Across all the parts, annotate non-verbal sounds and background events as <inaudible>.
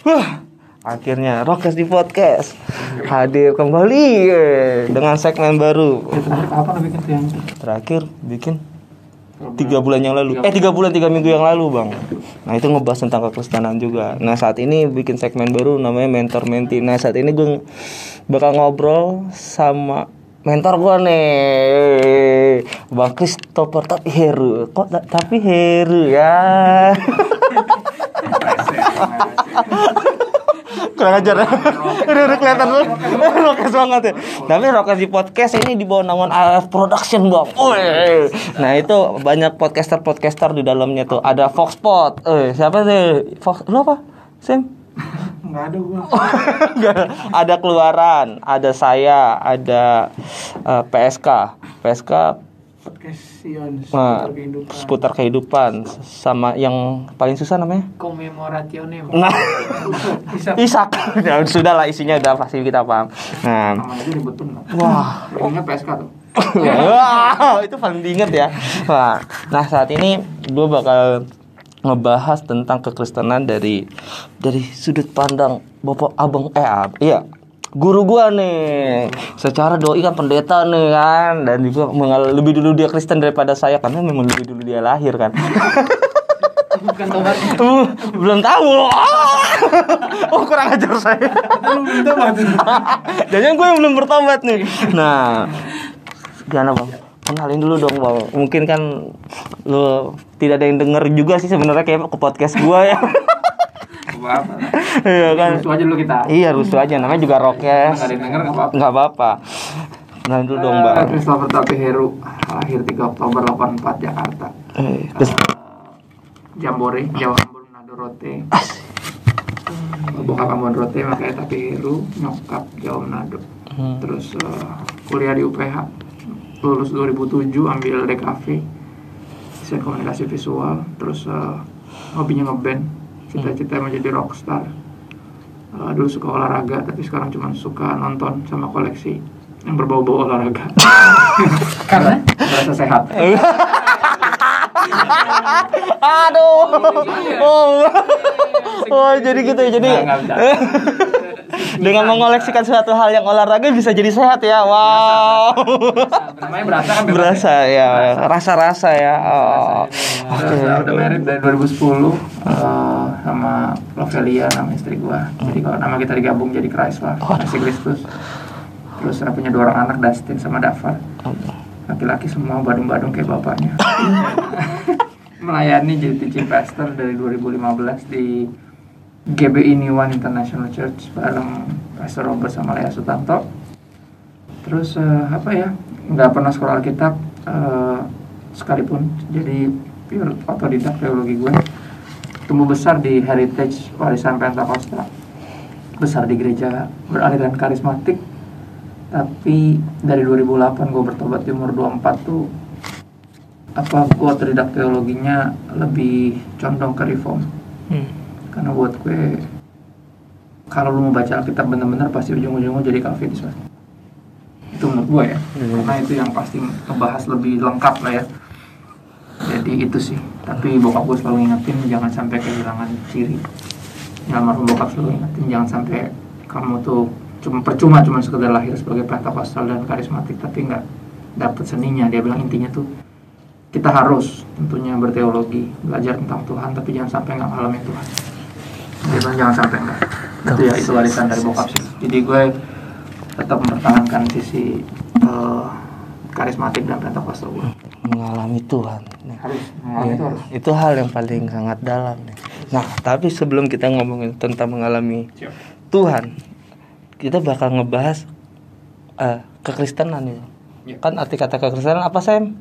Wah, akhirnya Rokes di podcast hadir kembali eh, dengan segmen baru. Lo bikin yang? Terakhir bikin tiga bulan yang lalu, eh tiga bulan tiga minggu yang lalu bang. Nah itu ngebahas tentang kekristenan juga. Nah saat ini bikin segmen baru namanya mentor menti. Nah saat ini gue bakal ngobrol sama mentor gue nih, bang Christopher tapi Heru. Kok ta- tapi Heru ya? <laughs> <laughs> kurang ajar <laughs> udah udah kelihatan lu. <laughs> Rokes banget ya. Tapi rokes di podcast ini di bawah naungan AF Production bang nah itu banyak podcaster podcaster di dalamnya tuh. Ada Foxpot eh siapa sih? Fox lu apa Sam Enggak ada gua. Nggak. ada keluaran ada saya ada eh, PSK PSK Sion Nah, seputar kehidupan. seputar kehidupan sama yang paling susah namanya Commemorationem. nah <laughs> Bisa Isak ya sudah lah isinya udah pasti kita paham nah bener. wah Ingat PSK tuh. <laughs> Wah, itu paling diinget ya. Wah, nah saat ini gue bakal ngebahas tentang kekristenan dari dari sudut pandang bapak abang eh ab, iya guru gua nih secara doi kan pendeta nih kan dan juga mengal- lebih dulu dia Kristen daripada saya karena memang lebih dulu dia lahir kan Bukan tobatnya. Uh, belum tahu <laughs> oh kurang ajar saya Belum tobat. Jangan gue yang belum bertobat nih. Nah, gimana bang? Kenalin dulu dong bang. Mungkin kan lo tidak ada yang denger juga sih sebenarnya kayak ke podcast gue ya. <laughs> Apa? Iya kan? Itu aja dulu kita. Iya rusuh aja. Namanya juga Rokes. Enggak ada yang denger enggak apa-apa. Nggak apa-apa. Kenalin dulu dong bang. Christopher Tapi Heru lahir 3 Oktober 84 Jakarta. Eh, terus Jambore, Jawa Ambon Manado Rote. Bokap Ambon Rote makanya Tapi Heru, nyokap Jawa Manado. Hmm. Terus eh, kuliah di UPH. Lulus 2007 ambil DKV. Desain komunikasi visual, terus eh, hobinya ngeband. Cita-cita menjadi rockstar. Eh, dulu suka olahraga, tapi sekarang cuma suka nonton sama koleksi yang berbau-bau olahraga. <laughs> Karena merasa sehat. <laughs> Aduh. Oh. Oh, jadi gitu ya. Jadi Nggak, nggak bisa. Dengan mengoleksikan suatu hal yang olahraga bisa jadi sehat ya. Wow. Namanya berasa kan Berasa ya, rasa-rasa ya. Oh. Terus uh, udah married dari 2010 uh, sama Lovelia nama istri gua. Jadi kalau nama kita digabung jadi Chrysler, Kasih Kristus. Terus saya punya dua orang anak Dustin sama Dafar. Laki-laki semua badung-badung kayak bapaknya. <laughs> Melayani jadi teaching pastor dari 2015 di GBI New One International Church bareng Pastor Robert sama Lea Sutanto. Terus eh, apa ya? Nggak pernah sekolah Alkitab eh, sekalipun. Jadi pure otodidak teologi gue. Tumbuh besar di heritage warisan Pentakosta. Besar di gereja beraliran karismatik. Tapi dari 2008 gue bertobat di umur 24 tuh apa gue otodidak teologinya lebih condong ke reform Hmm. Karena buat gue kalau lu mau baca Alkitab bener-bener pasti ujung-ujungnya jadi Calvinis itu menurut gue ya. Karena itu yang pasti ngebahas lebih lengkap lah ya. Jadi itu sih. Tapi bokap gue selalu ingetin jangan sampai kehilangan ciri. Ya almarhum bokap selalu ingetin jangan sampai kamu tuh cuma percuma cuma sekedar lahir sebagai Pentakosta dan karismatik tapi nggak dapet seninya. Dia bilang intinya tuh kita harus tentunya berteologi belajar tentang Tuhan tapi jangan sampai nggak ngalamin Tuhan bilang jangan sampai enggak itu ya itu warisan dari bokap sih jadi gue tetap mempertahankan sisi eh, karismatik dan Pentakosta gue Mengalami Tuhan. Nah, harus mengalami itu harus itu hal yang paling sangat dalam nih. Nah, tapi sebelum kita ngomongin tentang mengalami Siap. Tuhan, kita bakal ngebahas eh, kekristenan itu. Ya. Kan arti kata kekristenan apa, Sam?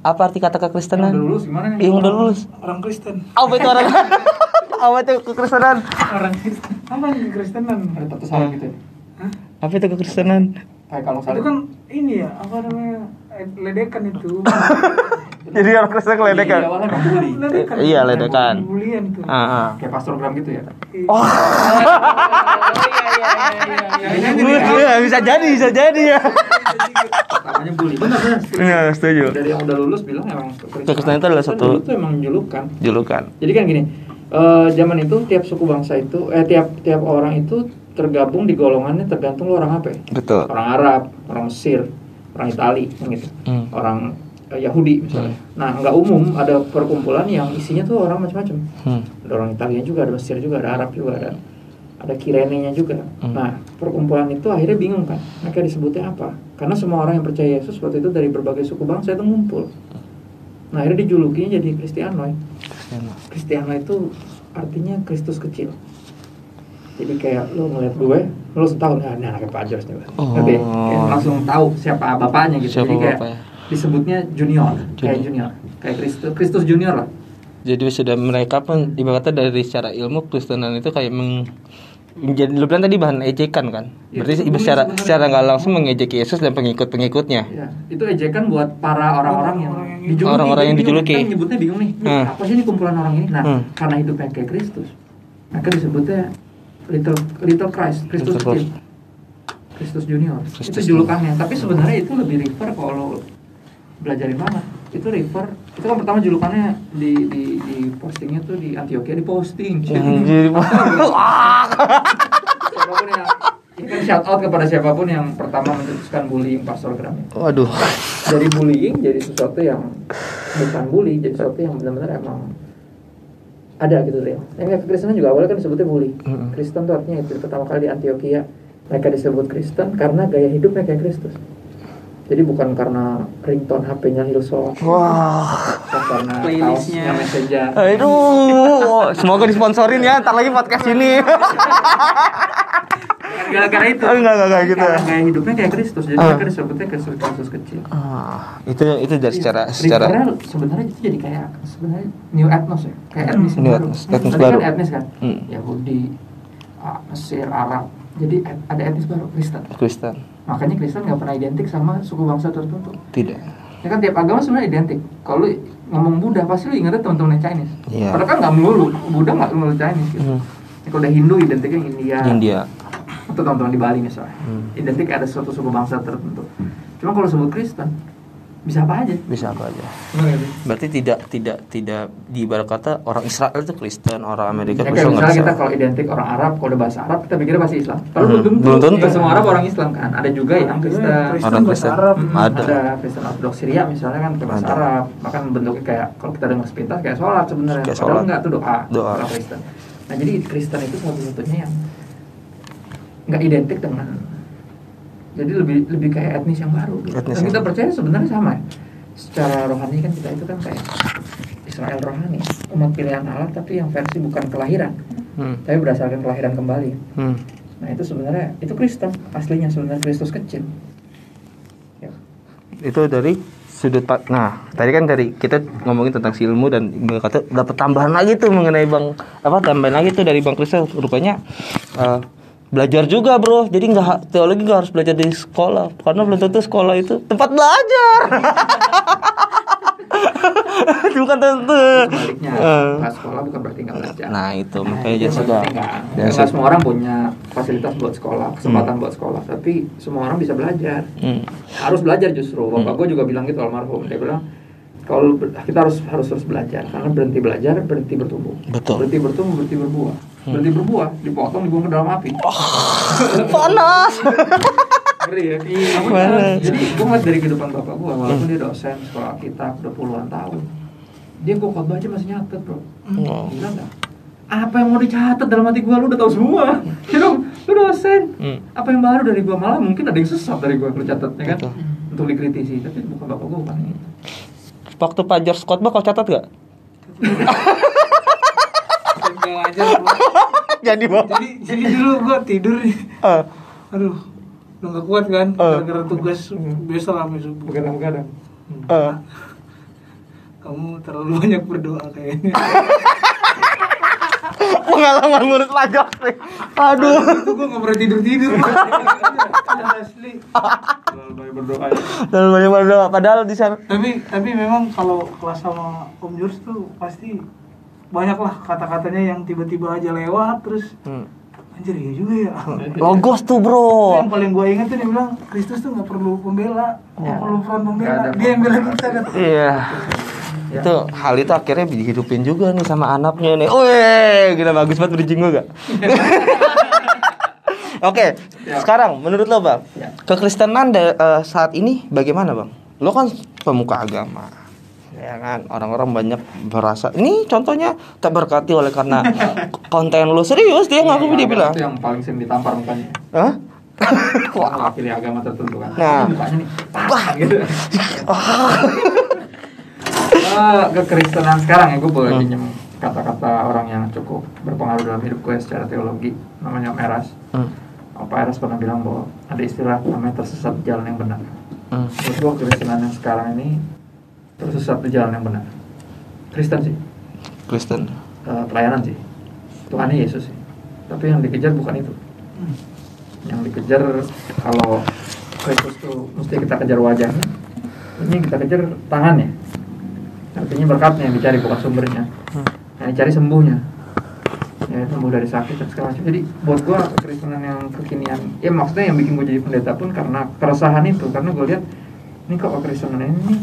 Apa arti kata yang kekristenan? udah lulus gimana nih Yang udah lulus. orang Kristen Apa itu orang? <laughs> apa itu kekristenan? orang Kristen apa yang Kristenan ada salam gitu ya Hah? Apa itu kekristenan? kayak kalau itu salib kan ini ya apa namanya eh, ledekan itu <laughs> Jadi orang Kristen Iya, keledekan. awalnya emang bully. ledekan Iya, ledekan. bulian itu Ah, ah. kayak pastorgram gitu ya Oh, <laughs> iya, bisa jadi, bisa jadi ya. namanya bully benar benar Iya, setuju. dari yang udah lulus bilang emang Kekristenan itu adalah satu- itu emang julukan Julukan. jadi kan gini Eh, zaman itu tiap suku bangsa itu eh tiap tiap orang itu tergabung di golongannya tergantung lo orang apa ya? Betul. orang Arab, orang Mesir, orang Itali, yang gitu, Hmm. orang eh, Yahudi misalnya. Nah, nggak umum ada perkumpulan yang isinya tuh orang macam-macam. Hmm. Ada orang Italia juga, ada Mesir juga, ada Arab juga, ada ada Kirene-nya juga. Hmm. Nah, perkumpulan itu akhirnya bingung kan, mereka disebutnya apa? Karena semua orang yang percaya Yesus waktu itu dari berbagai suku bangsa itu ngumpul. Nah, akhirnya dijulukinya jadi Kristianoy. Kristiano itu artinya Kristus kecil. Jadi kayak lo ngeliat gue, lo langsung tahu nah ini anaknya Pak Jos nih. Bang." Oh. Kayak langsung tahu siapa bapaknya gitu. Siapa Jadi kayak bapaknya. disebutnya junior, kayak Junior. junior, kayak Kristus Kristus junior lah. Jadi sudah mereka pun ibaratnya dari secara ilmu Kristenan itu kayak meng menjadi lu bilang tadi bahan ejekan kan. Ya, Berarti itu secara sebenarnya. secara nggak langsung mengejek Yesus dan pengikut-pengikutnya. Ya, itu ejekan buat para orang-orang yang Orang-orang yang- dijuluki. Orang-orang yang dijuluki. Kita nyebutnya bingung nih. Hmm. Apa sih ini kumpulan orang ini? Nah, Hmm. karena hidupnya kayak Kristus, maka disebutnya little little Christ, Kristus kecil. Kristus junior. Kristus itu julukannya. Tapi sebenarnya itu lebih refer kalau belajarin banget. Itu refer. Itu kan pertama julukannya di di, di postingnya tuh di Antioquia di posting. <laughs> <laughs> Siapa pun yang ini kan shout out kepada siapa pun yang pertama mencetuskan bullying pastor ini Waduh. dari bullying jadi sesuatu yang bukan bully jadi sesuatu yang benar-benar emang ada gitu real yang kekristenan juga awalnya kan disebutnya bully Mm-mm. Kristen tuh artinya itu pertama kali di Antioquia mereka disebut Kristen karena gaya hidupnya kayak Kristus jadi bukan karena ringtone HP-nya Hillsong Wah. bukan karena Playlistnya. Messenger Aduh, semoga disponsorin ya ntar lagi podcast ini. <laughs> gara-gara itu Oh, enggak, enggak, enggak gitu. karena gaya hidupnya kayak Kristus jadi Ah. mereka disebutnya Kristus Kristus kecil Ah, itu itu dari secara secara Referral sebenarnya itu jadi kayak sebenarnya new ethnos ya kayak etnis New baru etnis baru. kan etnis kan Hmm. Yahudi ah, Mesir Arab jadi ada etnis baru Kristen Kristen. makanya Kristen nggak pernah identik sama suku bangsa tertentu Tidak. ya kan tiap agama sebenarnya identik kalau ngomong Buddha pasti lu ingetnya teman-teman yang Chinese Iya. padahal kan nggak melulu Buddha nggak melulu Chinese gitu. Hmm. Ya, kalau udah Hindu identiknya India India. Atau teman-teman di Bali misalnya Hmm. identik ada suatu suku bangsa tertentu cuma kalau sebut Kristen bisa apa aja Bisa apa aja. Berarti tidak tidak tidak di ibarat kata orang Israel itu Kristen, orang Amerika Ya, Kristen misalnya bisa. kita kalau identik orang Arab, kalau udah bahasa Arab kita pikirnya pasti Islam. Kalau Hmm, belum tentu, belum tentu. Nggak semua Arab orang Islam kan. Ada juga yang Kristen. Kristen Orang Kristen. Arab. Hmm, Ada. ada. Kristen Ortodoks Syria misalnya kan bahasa Ada. Arab. Bahkan bentuknya kayak kalau kita dengar sepintas kayak sholat sebenarnya. Kayak Padahal sholat. enggak tuh doa. Doa. Kalau Kristen. Nah jadi Kristen itu satu-satunya yang nggak identik dengan jadi lebih lebih kayak etnis yang baru. gitu. Etnis Dan kita yang- percaya sebenarnya sama ya. Secara rohani kan kita itu kan kayak Israel rohani, umat pilihan Allah tapi yang versi bukan kelahiran, Hmm. tapi berdasarkan kelahiran kembali. Hmm. Nah itu sebenarnya itu Kristen aslinya sebenarnya Kristus kecil. Ya. Itu dari sudut pa- nah tadi kan dari kita ngomongin tentang si ilmu dan kata dapat tambahan lagi tuh mengenai bang apa tambahan lagi tuh dari bang Kristus rupanya eh, belajar juga bro jadi nggak teologi nggak harus belajar di sekolah karena belum tentu sekolah itu tempat belajar <laughs> bukan tentu Sebaliknya, nggak sekolah bukan berarti nggak belajar. nah itu makanya Itu jangan suka penting kan. suka semua orang punya fasilitas buat sekolah, kesempatan buat sekolah, tapi semua orang bisa belajar. Hmm. Harus belajar justru. Bapak gue juga bilang gitu almarhum. Dia bilang kalau kita harus harus terus belajar karena berhenti belajar berhenti bertumbuh. Betul. Berhenti bertumbuh berhenti berbuah. Berhenti berbuah dipotong dibuang ke dalam api. <laughs> panas Ngeri ya. Iya. Panas. Jadi gue ngeliat dari kehidupan bapak gue, walaupun dia dosen sekolah kitab udah puluhan tahun, dia gue khotbah aja masih nyatet bro. Oh. Gila nggak? Apa yang mau dicatat dalam hati gue lu udah tahu semua. Ya dong, lu dosen. Hmm. Apa yang baru dari gue malah mungkin ada yang sesat dari gue lu catat ya kan? Betul. Untuk dikritisi, tapi bukan bapak gue bukan waktu Pak George Khotbah kau catat gak? <laughs> Ngajar gua. <laughs> jadi jadi jadi dulu gua tidur nih Eh, aduh udah gak kuat kan Eh. gara-gara tugas besok sampai subuh Begadang-begadang. eh. kamu terlalu banyak berdoa kayaknya <laughs> pengalaman murid George nih aduh itu gua gak pernah tidur tidur asli <laughs> Terlalu banyak berdoa. ya. dan banyak berdoa padahal di sana tapi tapi memang kalau kelas sama Om Jurs tuh pasti banyak lah kata-katanya yang tiba-tiba aja lewat terus Hmm. anjir iya juga ya <laughs> logos tuh bro yang paling gue inget tuh dia bilang Kristus tuh nggak perlu pembela nggak perlu front pembela ada dia yang bela kita kan iya Ya. Itu hal itu akhirnya dihidupin juga nih sama anaknya nih. Wih, gila bagus banget bridging gue gak? <laughs> Oke, Ya. sekarang menurut lo bang, Ya. kekristenan da- eh, saat ini bagaimana bang? Lo kan pemuka agama, ya kan? Orang-orang banyak berasa. Ini contohnya tak berkati oleh karena <laughs> konten lo serius dia ngaku dia Agama bilang. Itu yang paling sering ditampar mukanya. Hah? <laughs> Wah, pilih agama tertentu kan. Nah. Mukanya nih. Wah, gitu. <laughs> Kekristenan sekarang ya gue boleh Hmm. pinjam kata-kata orang yang cukup berpengaruh dalam hidup gue secara teologi namanya Om Eras. Hmm. Om Eras pernah bilang bahwa ada istilah namanya tersesat jalan yang benar. Hmm. Menurut gue kekristenan yang sekarang ini tersesat di jalan yang benar. Kristen sih, Kristen. eh, pelayanan sih, Tuhan Yesus sih. Tapi yang dikejar bukan itu. Yang dikejar kalau Kristus tuh mesti kita kejar wajahnya, ini kita kejar tangannya. Artinya berkatnya yang dicari bukan sumbernya. Yang dicari sembuhnya. Ya, sembuh dari sakit dan segala macam. Jadi buat gua kekristenan yang kekinian, ya maksudnya yang bikin gua jadi pendeta pun karena keresahan itu, karena gua lihat ini kok kekristenan ini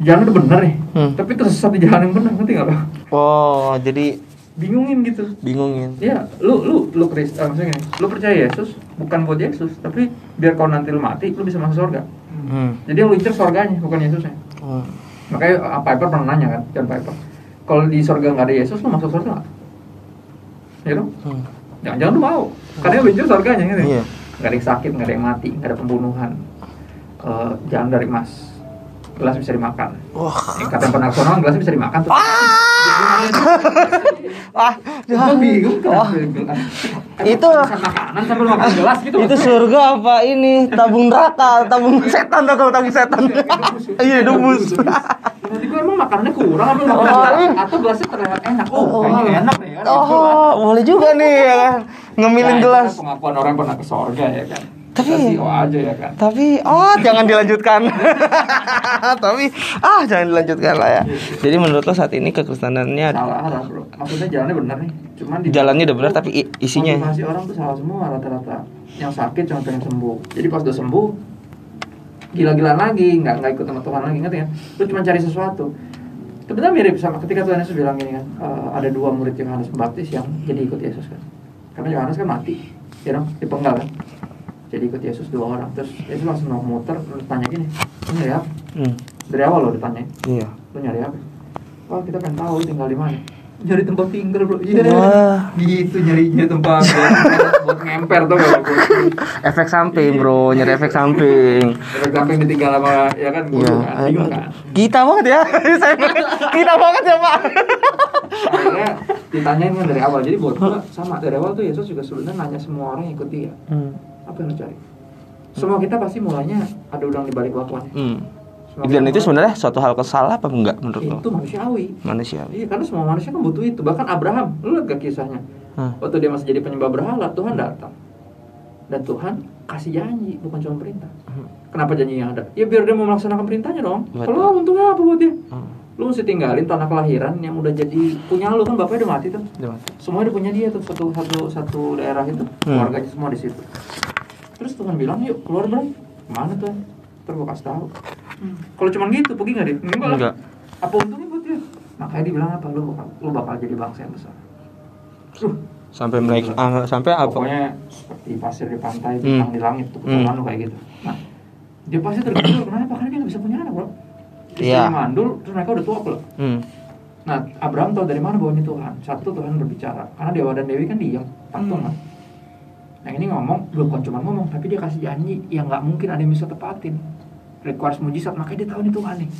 jalan udah bener nih, Hmm. tapi tersesat di jalan yang benar, ngerti gak lo? Oh, jadi Bingungin gitu. bingungin. Ya, lu lu lu Kristen, maksudnya gini, lu percaya Yesus bukan buat Yesus, tapi biar kau nanti lu mati, lu bisa masuk surga. Hmm. Jadi yang lu incer surganya, bukan Yesusnya. Oh. Makanya uh, Piper pernah nanya kan, John Piper, kalau di surga nggak ada Yesus, lu masuk surga nggak? Ya dong? Hmm. Jangan-jangan lu mau, karena lu incer surganya gitu. Iya. Nggak ada yang sakit, nggak ada yang mati, nggak ada pembunuhan. Eh, jangan dari emas, gelas bisa dimakan. Wah. Yang pernah sono, gelas bisa dimakan tuh. Ah, Gue bingung kenapa gelas. Itu- Makan makanan sambil makan gelas gitu. itu surga apa ini tabung neraka tabung setan tuh kalau tabung setan iya dubus Nanti gue emang makanannya kurang apa makan Oh, atau gelasnya terlihat enak. Oh, kayaknya enak nih kan. oh boleh juga nih ya kan ngemilin Ya, itu gelas kan pengakuan orang pernah ke sorga ya kan. Tapi- Kita sih oh aja ya kan. tapi oh <laughs> jangan dilanjutkan <laughs> tapi ah jangan dilanjutkan lah ya jadi menurut lo saat ini kekristenannya Salah lah bro. Maksudnya jalannya benar nih. Cuman di jalannya udah benar tapi isinya motivasi orang tuh salah semua rata-rata. Yang sakit cuma pengen sembuh. Jadi pas udah sembuh gila-gilaan lagi, nggak nggak ikut sama Tuhan lagi ngerti kan? Lu cuma cari sesuatu. Sebenarnya mirip sama ketika Tuhan Yesus bilang gini kan, eh, ada dua murid Yohanes Pembaptis yang jadi ikut Yesus kan. Karena Yohanes kan mati, ya dong, dipenggal kan. Jadi ikut Yesus dua orang. Terus Yesus langsung mau muter, terus tanya gini, lu nyari apa? hmm. Dari awal lo ditanya, iya lu nyari apa? Wah kita pengen tahu tinggal di mana. Nyari tempat tinggal bro. Iya. Wah. Gitu nyari nyari tempat buat, buat ngemper tuh gak <laughs> efek samping bro nyari efek samping Efek samping ditinggal sama ya kan guru Iya, kan, kan. kita banget ya, <laughs> saya kita banget ya pak. Akhirnya ditanyain kan dari awal. Jadi buat gua sama dari awal tuh Yesus juga sebenarnya nanya semua orang yang ikut dia. Hmm. Apa yang lu cari? Semua kita pasti mulainya ada udang di balik batuannya. Hmm. Semua Dan itu sebenarnya suatu hal kesalahan apa enggak menurut lo? itu manusiawi. Manusia. Iya karena semua manusia kan butuh itu. Bahkan Abraham, lu lihat gak kisahnya? Hmm. Waktu dia masih jadi penyembah berhala, Tuhan datang. Dan Tuhan kasih janji, bukan cuma perintah. Hmm. Kenapa janjinya ada? Ya biar dia mau melaksanakan perintahnya dong. Kalau untungnya apa buat dia? Hmm. Lu mesti tinggalin tanah kelahiran yang udah jadi punya lu kan bapaknya udah mati tuh. Gimana? Semua udah punya dia tuh satu satu satu daerah itu. Hmm. Keluarganya semua di situ. Terus Tuhan bilang, "Yuk, keluar, Bro." Ke mana tuh? Kasih tahu. Kalau cuma gitu, pergi nggak dia? Enggak lah. Enggak. Apa untungnya buat dia? Makanya dia bilang apa? Lu bakal lu bakal jadi bangsa yang besar. Sampai menaik ah, sampai apa? pokoknya seperti pasir di pantai, Hmm. di langit tuh Hmm. lu kayak gitu. Nah, dia pasti tergiur kenapa? Karena dia nggak bisa punya anak, bro. Iya. Istrinya mandul, terus mereka udah tua pula. Hmm. Nah, Abraham tahu dari mana bahwa ini Tuhan. Satu Tuhan berbicara, karena Dewa dan Dewi kan diam, patung kan. Yang ini ngomong, belum bukan cuma ngomong, tapi dia kasih janji yang nggak mungkin ada yang bisa tepatin. Requires mujizat, makanya dia tahu ini Tuhan nih.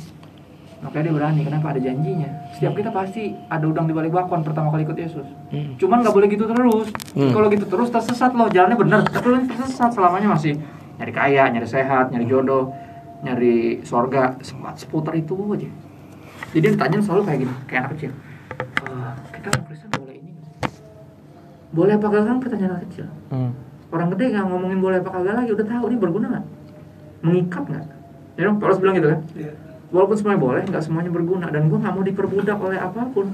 Makanya dia berani, kenapa ada janjinya. Setiap kita pasti ada udang di balik bakwan pertama kali ikut Yesus. Hmm. Cuman nggak boleh gitu terus. Hmm. Kalau gitu terus tersesat loh, jalannya bener. Tapi lo tersesat selamanya masih nyari kaya, nyari sehat, nyari jodoh, nyari sorga, seputar itu aja. Jadi yang ditanya selalu kayak gini, kayak anak kecil. "Eh, kita orang Kristen boleh ini? Boleh apa kagak kan pertanyaan anak kecil. Hmm. Orang gede nggak ngomongin boleh apa kagak lagi, udah tahu ini berguna nggak? Mengikat nggak? Ya dong, Paulus bilang gitu kan. Iya. Walaupun semuanya boleh, nggak semuanya berguna dan gue nggak mau diperbudak oleh apa pun.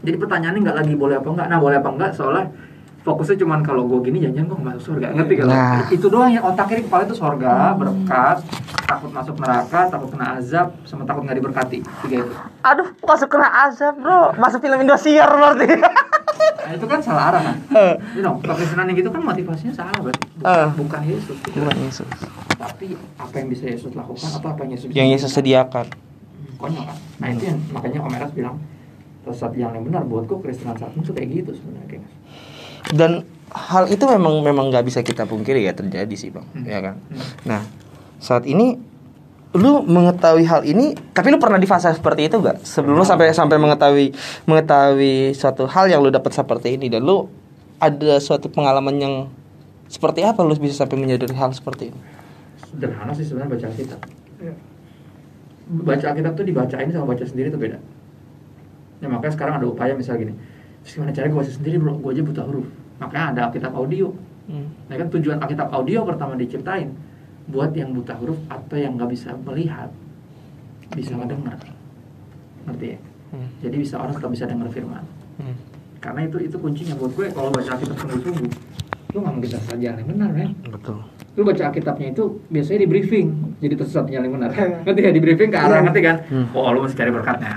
Jadi pertanyaannya nggak lagi boleh apa enggak. Nah boleh apa enggak seolah fokusnya cuman kalau gue gini jangan gue masuk surga ngerti gak? lo? Nah. itu doang yang otak kiri kepala itu surga berkat takut masuk neraka takut kena azab sama takut nggak diberkati tiga itu Aduh, masuk kena azab, Bro. Masuk film Indosiar berarti. <laughs> nah itu kan salah arah kan you know kekristenan yang gitu kan motivasinya salah berarti bukan, Eh. bukan Yesus gitu. Bukan Yesus. tapi apa yang bisa Yesus lakukan atau apa yang Yesus Yang Yesus sediakan. konyol kan nah itu yang makanya Om Eras bilang sesat yang benar buatku Kristenan saat ini tuh kayak gitu sebenarnya Dan hal itu memang memang nggak bisa kita pungkiri ya terjadi sih, Bang. Hmm. Ya kan? Hmm. Nah, saat ini lu mengetahui hal ini, tapi lu pernah di fase seperti itu gak? Sebelum lu sampai sampai mengetahui mengetahui suatu hal yang lu dapat seperti ini dan lu ada suatu pengalaman yang seperti apa lu bisa sampai menyadari hal seperti ini? sederhana sih sebenarnya baca Alkitab Iya. baca Alkitab tuh dibacain sama baca sendiri tuh beda ya makanya sekarang ada upaya misal gini terus gimana caranya? Gue baca sendiri bro. Gue aja buta huruf. Makanya ada Alkitab audio. Nah kan tujuan Alkitab audio pertama diciptain buat yang buta huruf atau yang nggak bisa melihat bisa ngedengar ngerti ya? Hmm. jadi bisa orang tetap bisa dengar firman. Hmm. karena itu itu kuncinya buat gue. Kalau baca Alkitab sungguh-sungguh lu nggak mungkin salah jalan yang benar kan Betul. lu baca Alkitabnya itu biasanya di briefing jadi tersesat jalan yang benar. Ngerti ya? Di briefing ke arah ngerti kan? Hmm. oh lu mesti cari berkatnya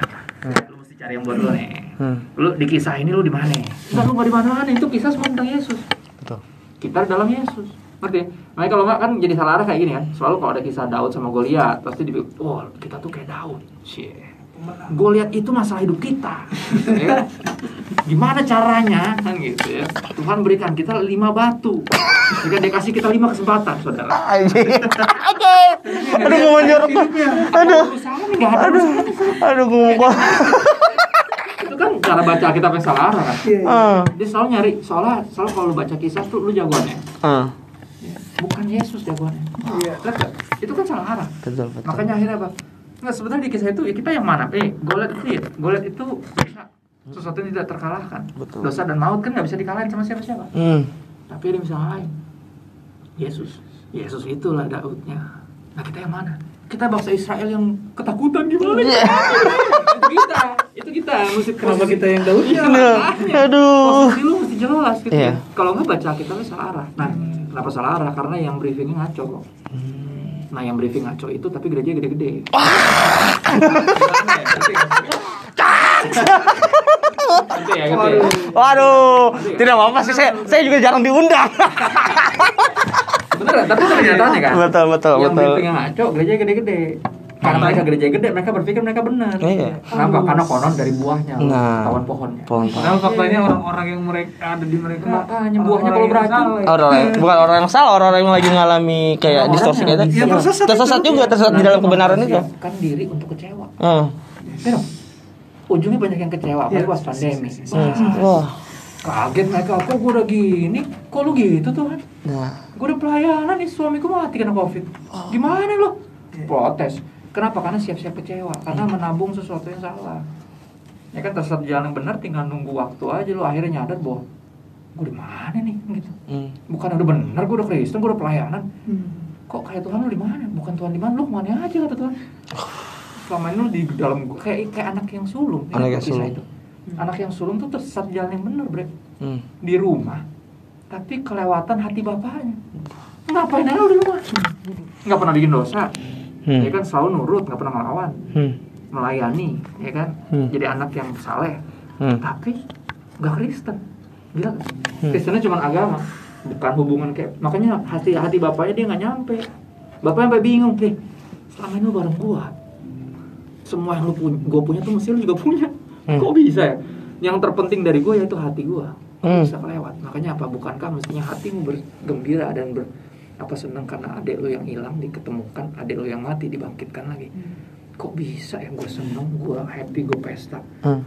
cari yang buat lu nih Hmm. lu di kisah ini lu di mana enggak lu nggak di mana itu kisah semua tentang Yesus Betul. kita di dalam Yesus ngerti ya? makanya kalau nggak kan jadi salah arah kayak gini kan selalu kalau ada kisah Daud sama Goliat pasti di oh kita tuh kayak Daud Cie. Goliat itu masalah hidup kita <laughs> ya kan? gimana caranya kan gitu ya Tuhan berikan kita lima batu jika dia kasih kita lima kesempatan saudara. Oke. Aduh nih, nggak ada Aduh. Aduh ngomong kok. <laughs> kan cara baca kita yang salah arah kan Iya, iya. Ah. dia selalu nyari soalnya selalu kalau lu baca kisah tuh lu jagoannya Ah. bukan Yesus jagoannya Iya. Lihat nggak? itu kan salah arah Betul betul. makanya akhirnya apa nggak sebenarnya di kisah itu ya kita yang mana eh Goliat itu ya Goliat itu dosa sesuatu yang tidak terkalahkan Betul. dosa dan maut kan nggak bisa dikalahin sama siapa-siapa Hmm. tapi ada misalnya lain Yesus Yesus itulah Daudnya nah kita yang mana kita bangsa Israel yang ketakutan gimana Iya. itu kita itu kita mesti Kenapa posisi- kita yang Daud? Aduh. makanya. Aduh. posisi lu mesti jelas gitu Iya. ya kalau nggak baca kita lu salah arah nah kenapa salah arah karena yang briefingnya ngaco kok nah yang briefing ngaco itu tapi gereja gede-gede ya? Ya, ya? Waduh, tidak apa-apa sih saya saya juga jarang diundang. <laughs> Beneran, tapi itu kenyataannya kan betul betul yang betul. briefingnya ngaco gereja gede-gede karena mereka gereja gede mereka berpikir mereka benar Iya. kenapa karena konon dari buahnya Nah. kawan pohonnya Pohon. Padahal faktanya orang-orang yang mereka ada di mereka Makanya buahnya orang-orang kalau yang beracun. ya. Orang orang bukan orang yang salah, orang yang lagi ngalami kayak Orang-orang distorsi yang- kayak tadi. yang tersesat Tersesat itu. juga, tersesat di dalam kebenaran itu. kan diri untuk kecewa Hmm. Ujungnya banyak yang kecewa apalagi Iya. pas pandemi. Wah. kaget mereka kok gue udah gini kok lu gitu tuh kan Nah, gue udah pelayanan nih suamiku mati kena covid. Gimana lo protes. Kenapa? Karena siap-siap kecewa. Karena menabung sesuatu yang salah. Ya kan tersesat jalan yang benar tinggal nunggu waktu aja. Lo akhirnya nyadar bahwa gue di mana nih? Gitu. Hmm. bukan udah benar gue udah Kristen gue udah pelayanan. Hmm. kok kayak Tuhan lu di mana? Bukan Tuhan di mana lu ke mana aja kata Tuhan. <sighs> Selama ini lu di dalam gua. Kayak kayak anak yang sulung. Anak yang sulung. itu. Anak yang sulung tuh tersesat jalan yang benar bre. Hmm. di rumah tapi kelewatan hati bapaknya ngapain aja lu di rumah nggak pernah bikin dosa Hmm. ya kan selalu nurut nggak pernah ngelawan Hmm. melayani ya kan Hmm. jadi anak yang saleh Hmm. tapi nggak Kristen gila? Hmm. Kristennya cuma agama bukan hubungan kayak makanya hati hati bapaknya dia nggak nyampe bapaknya sampai bingung deh selama ini lu bareng gua semua yang lu punya gua punya tuh mesti lu juga punya Hmm. kok bisa ya yang terpenting dari gua yaitu hati gua Hmm. bisa kelewat makanya apa bukankah mestinya hatimu bergembira dan ber apa senang karena adik lo yang hilang diketemukan adik lo yang mati dibangkitkan lagi? Kok bisa ya gue seneng gue happy gue pesta? Hmm.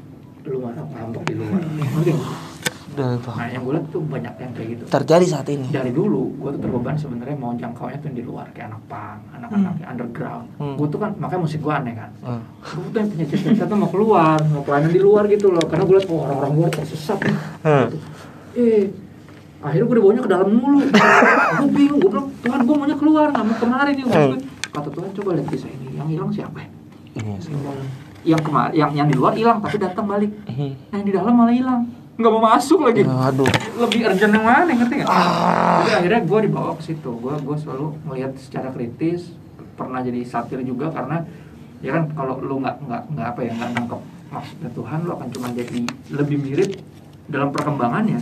lu malah ngambek di luar <laughs> Paham. nah yang gue lihat tuh banyak yang kayak gitu terjadi saat ini. dari dulu gue tuh terbeban sebenarnya mau jangkaunya tuh yang di luar kayak anak pang anak-anak yang underground Hmm. gue tuh kan makanya musik gue aneh kan Hmm. gue tuh yang punya cita-cita tuh mau keluar mau pelayanan di luar gitu loh karena gue liat oh, orang-orang luar tersesat nih Hmm. Gitu. eh akhirnya gue dibawanya ke dalam mulu gue bingung gue bilang Tuhan gue maunya keluar nggak mau kemarin nih Hmm. kata Tuhan coba lihat kisah ini yang hilang siapa ya? Iya sih. yang kemarin yang yang di luar hilang tapi datang balik Hmm. yang di dalam malah hilang nggak mau masuk lagi Aduh. lebih urgent yang mana ngerti nggak? Jadi akhirnya gue dibawa ke situ. Gue gue selalu melihat secara kritis. Pernah jadi satir juga karena ya kan kalau lu nggak nggak nggak apa ya nggak nangkep maksudnya Tuhan lu akan cuma jadi lebih mirip dalam perkembangannya.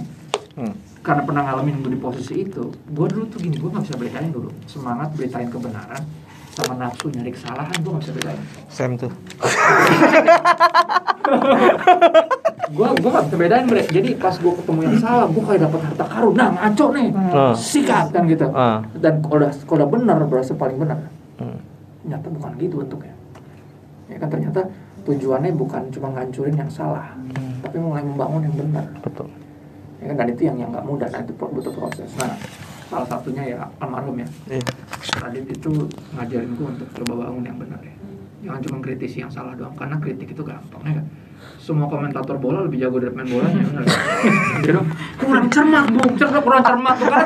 Hmm. Karena pernah ngalamin gue di posisi itu, gue dulu tuh gini, gue nggak bisa bedain dulu semangat beritain kebenaran sama nafsu nyari kesalahan gue nggak bisa bedain. Sam tuh. <laughs> gue gue gak bisa bedain bre. Jadi pas gue ketemu yang salah gue kayak dapat harta karun. Nah ngaco nih. Hmm. sikat kan gitu. Ah. dan kalau udah kalau udah benar berasa paling benar Hmm. ternyata bukan gitu bentuknya. Ya kan ternyata tujuannya bukan cuma ngancurin yang salah tapi mulai membangun yang benar Betul. ya kan dan itu yang yang nggak mudah. Dan itu pro- butuh proses. Nah salah satunya ya almarhum ya. Iya. Radit itu ngajarin gue untuk coba bangun yang benar ya. Jangan cuma kritisi yang salah doang karena kritik itu gampang ya kan semua komentator bola lebih jago dari main bolanya benar. Kurang cermat bung. Cermat kurang cermat. Lu kan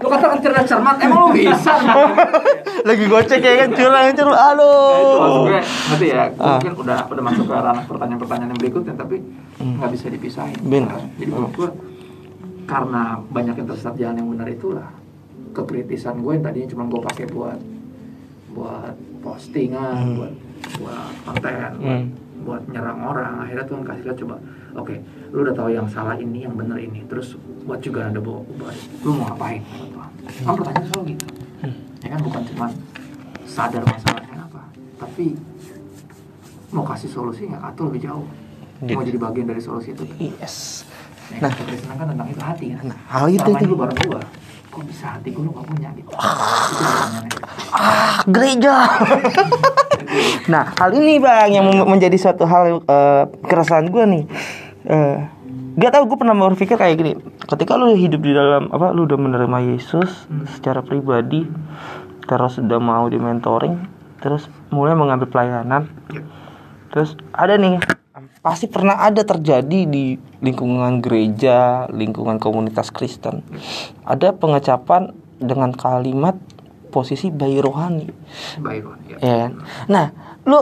lu katakan cerdas cermat. Emang lu bisa Lagi gocek ya kan curang curang. Nah, itu maksud Aduh. gue ngerti ya? Ah. mungkin udah udah masuk ke ranah pertanyaan-pertanyaan yang berikutnya tapi nggak bisa dipisahin. Benar. jadi menurut gue karena banyak yang tersesat jalan yang benar itulah kekritisan gue yang tadinya cuma gue pakai buat buat postingan buat buat konten buat, Hmm. buat nyerang orang. Akhirnya Tuhan kasih lihat coba oke lu udah tahu yang salah ini yang benar ini terus buat juga ada bawa lu mau ngapain? Tuhan. Kan pertanyaan selalu gitu. Ya kan bukan cuma sadar masalahnya apa tapi mau kasih solusi nggak? Atau lebih jauh mau jadi bagian dari solusi itu? Yes. nah, nah. Kristen kan tentang itu hati kan? Nah, hal itu tuh. lu bareng gua kok bisa hati gua lu gak punya gitu itu pertanyaannya Ah, gereja. <laughs> nah, hal ini bang yang menjadi suatu hal eh, keresahan gue nih. Eh, gak tau gue pernah berpikir kayak gini. Ketika lu hidup di dalam apa, lu udah menerima Yesus secara pribadi, terus udah mau di mentoring, terus mulai mengambil pelayanan, terus ada nih pasti pernah ada terjadi di lingkungan gereja, lingkungan komunitas Kristen. Ada pengecapan dengan kalimat posisi bayi rohani. baik Ron ya. Ya kan? Nah, lu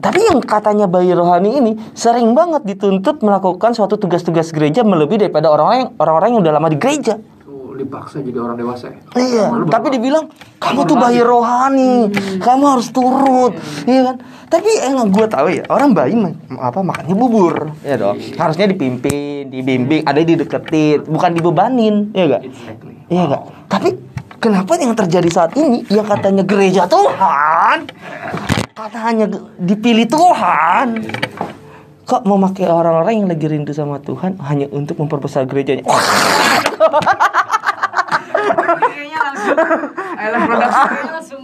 tapi yang katanya bayi rohani ini sering banget dituntut melakukan suatu tugas-tugas gereja melebihi daripada orang-orang yang orang-orang yang udah lama di gereja. Dipaksa jadi orang dewasa ya Iya, tapi bapak. dibilang kamu tuh bayi rohani, kamu harus turut, iya kan? Tapi yang gue tahu ya orang bayi apa makannya bubur, ya dong. Harusnya dipimpin, dibimbing, ada dideketin, bukan dibebanin, ya gak? exactly Iya gak? Tapi kenapa yang terjadi saat ini yang katanya gereja Tuhan, katanya ge- dipilih Tuhan, kok memakai orang-orang yang lagi rindu sama Tuhan hanya untuk memperbesar gerejanya? <laughs> Kayaknya langsung Production kayaknya langsung.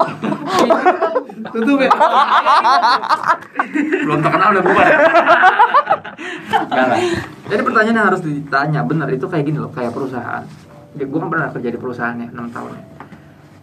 Tutup ya. Belum terkenal udah bubar. Ya jadi pertanyaan yang harus ditanya benar itu kayak gini loh kayak perusahaan. Gue kan pernah kerja di perusahaan ya 6 tahun ya.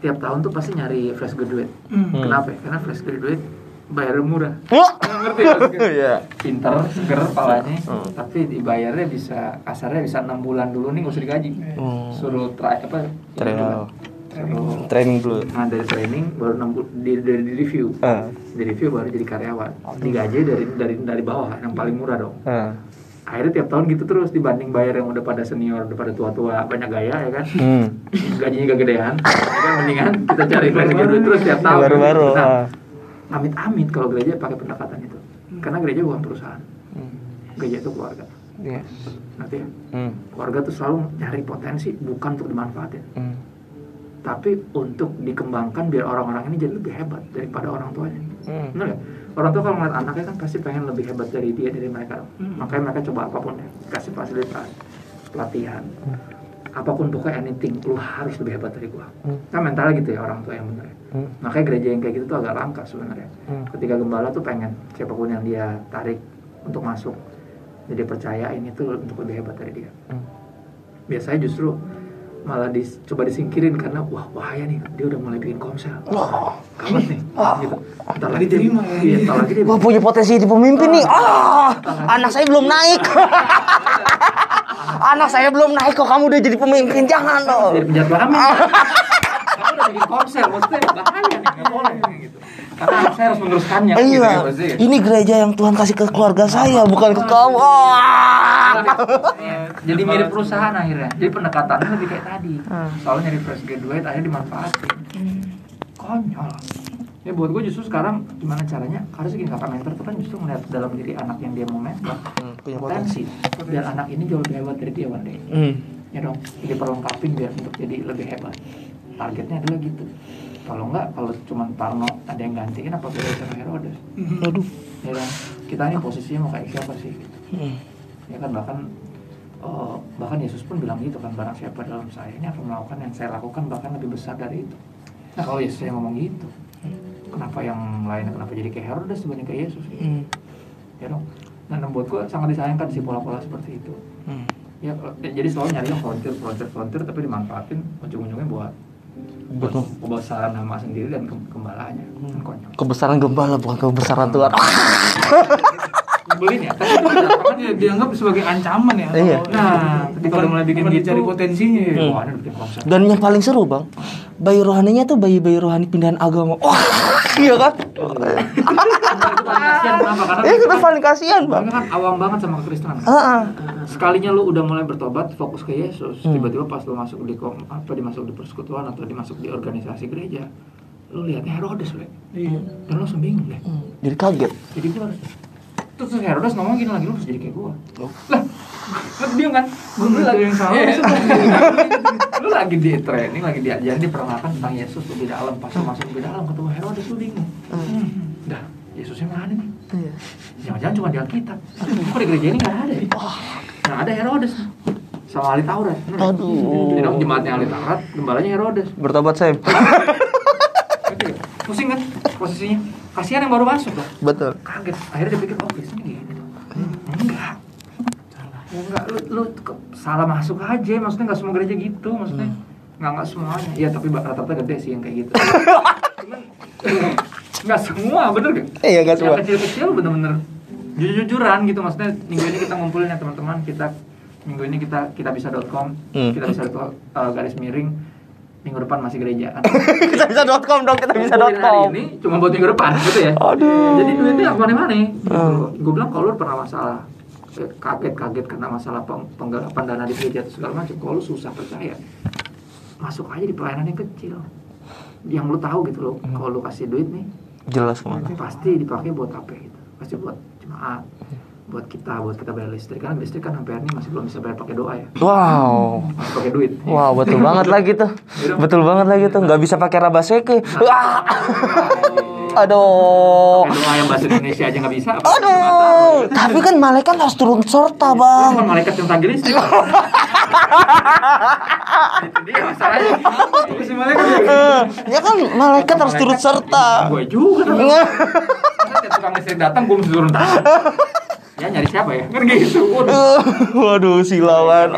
Tiap tahun tuh pasti nyari fresh graduate. Kenapa ya? karena fresh graduate bayar murah ngerti ya maksudnya? <laughs> Iya. pinter seger kepalanya tapi dibayarnya bisa kasarnya bisa enam bulan dulu nih nggak usah digaji Hmm. suruh try apa Trial. suruh Training dulu. nah dari training baru enam di, dari di review Ah. di review baru jadi karyawan digaji dari dari dari bawah yang paling murah dong Ah. akhirnya tiap tahun gitu terus dibanding bayar yang udah pada senior udah pada tua-tua banyak gaya ya kan Hmm. gajinya gak gedean ya kan mendingan kita cari fresh graduate terus tiap tahun Baru-baru. nah, ah. Amit-amit kalau gereja pakai pendekatan itu. Karena gereja bukan perusahaan. Hmm. gereja itu keluarga. Yes. nanti ya? Hmm. keluarga tuh selalu nyari potensi bukan untuk dimanfaatin. Hmm. tapi untuk dikembangkan biar orang-orang ini jadi lebih hebat daripada orang tuanya. Hmm. benar ya orang tua kalau ngeliat anaknya kan pasti pengen lebih hebat dari dia dari mereka. Makanya mereka coba apa pun ya. Kasih fasilitas pelatihan apa pun pokoknya anything lu harus lebih hebat dari gua Hmm. kan mentalnya gitu ya orang tua yang benar ya Hmm. makanya gereja yang kayak gitu tuh agak langka sebenarnya Hmm. ketika gembala tuh pengen siapa pun yang dia tarik untuk masuk jadi percaya ini tuh untuk lebih hebat dari dia Hmm. biasanya justru malah dis, coba disingkirin karena wah bahaya nih dia udah mulai bikin komsel Wah. gawat nih gitu ntar lagi dia ya. iya ntar lagi dia Wah punya potensi jadi pemimpin nih. Ah, anak saya belum naik. Anak saya belum naik kok kamu udah jadi pemimpin. Jangan <laughs> jadi dong. penjahat kelamin kamu udah bikin komsel maksudnya bahaya nih nggak boleh gitu Karena anak saya harus meneruskannya. gitu Iya, ya, pasti. ini gereja yang Tuhan kasih ke keluarga saya, bukan ke kamu. Wah. Jadi mirip perusahaan akhirnya. Jadi pendekatannya lebih kayak tadi. Soalnya nyari fresh graduate akhirnya dimanfaatin. Konyol. Ya buat gue justru sekarang gimana caranya? Harus gini kakak mentor tuh kan justru melihat dalam diri anak yang dia mau mentor Hmm, punya potensi. biar anak ini jauh lebih hebat dari dia one day Hmm. ya dong diperlengkapin biar untuk jadi lebih hebat. Targetnya adalah gitu. Kalau enggak kalau cuma Parno ada yang gantiin apa beda sama Herodes? Aduh. ya dong kita ini posisinya mau kayak siapa sih gitu. Hmm. ya kan bahkan eh, bahkan Yesus pun bilang gitu kan barang siapa dalam saya ini akan melakukan yang saya lakukan bahkan lebih besar dari itu. Nah kalau Yesus yang ngomong gitu kenapa yang lain kenapa jadi kayak Herodes dibanding kayak Yesus gitu? Hmm. ya dong dan buat gue sangat disayangkan sih pola-pola seperti itu Hmm. ya ya, jadi selalu nyari yang volunteer volunteer volunteer tapi dimanfaatin ujung-ujungnya buat buat Betul. kebesaran nama sendiri dan gembalanya kan konyol Kebesaran gembala bukan kebesaran Tuhan. <laughs> nyebelin ya kan Dia dianggap sebagai ancaman ya. Iya. Nah, ketika udah mulai bikin gitu, dicari potensinya. ya. Hmm. wah ini bikin konsep Dan yang paling seru bang, bayi rohaninya tuh bayi-bayi rohani pindahan agama. Wah, <laughs> iya kan? Eh, kita paling kasihan bang. kan awam banget sama kekristenan Ah, ah. sekalinya lu udah mulai bertobat fokus ke Yesus Hmm. tiba-tiba pas lu masuk di kom, apa dimasuk di persekutuan atau dimasuk di organisasi gereja lu lihatnya Herodes Bre. Iya. dan lu langsung bingung deh Hmm, Jadi kaget. jadi gua harus terus Herodes ngomong gini lagi lu harus jadi kayak gua Oh. lah lu bingung kan Gua nggak tahu yang salah. Iya. lu lagi di training lagi diajarin diperkenalkan tentang Yesus lebih dalam pas lu masuk lebih dalam ketemu Herodes lu bingung hmm. dah Yesusnya mana nih Iya. jangan-jangan cuma di Alkitab kok di gereja ini nggak ada ya nah ada Herodes sama ahli Taurat? Aduh. Jadi dong jemaatnya ahli Taurat gembalanya Herodes Bertobat Sam. Ngerti nggak? pusing kan posisinya kasihan yang baru masuk lah Betul. kaget. Akhirnya dia pikir oh Kristen gini enggak. Ya enggak. Lu, lu salah masuk aja. Maksudnya nggak semua gereja gitu. Maksudnya nggak nggak semuanya. Ya tapi rata-rata gede sih yang kayak gitu. <laughs> Cuman, nggak semua bener gak Iya nggak semua. kecil-kecil bener-bener jujur-jujuran gitu. Maksudnya minggu ini kita ngumpulin ya teman-teman. Kita minggu ini kita kita bisa.com Hmm. kita bisa uh, garis miring minggu depan masih gereja kan <laughs> kita bisa dot com dong, kita bisa dot com. ini cuma buat minggu depan gitu ya Aduh. jadi duitnya yang mana-mana Hmm. gue bilang kalau lu pernah masalah eh, kaget-kaget karena masalah peng- penggalapan dana di gereja atau segala macam kalau lu susah percaya masuk aja di pelayanan yang kecil yang lu tahu gitu loh Hmm. kalau lu kasih duit nih Jelas ke mana? pasti dipakai buat apa gitu pasti buat jemaat buat kita buat kita bayar listrik karena listrik kan sampai hari ini masih belum bisa bayar pakai doa ya Wow. masih pakai duit Wow, betul banget lagi tuh. Betul banget lagi tuh. Nggak bisa pakai rabaseke. Wah. <laughs> Aduh. Pakai doa yang bahasa Indonesia aja nggak bisa apa Aduh. Tapi kan malaikat harus turun serta, Itu Bang. kan malaikat yang tagih listrik dia <laughs> masalahnya ya. Eh, Ya kan malaikat harus turut serta. gue juga tukang listrik datang gue mesti turun tangan <laughs> ya nyari siapa ya? Kan gitu Waduh, <laughs> Waduh, silawan.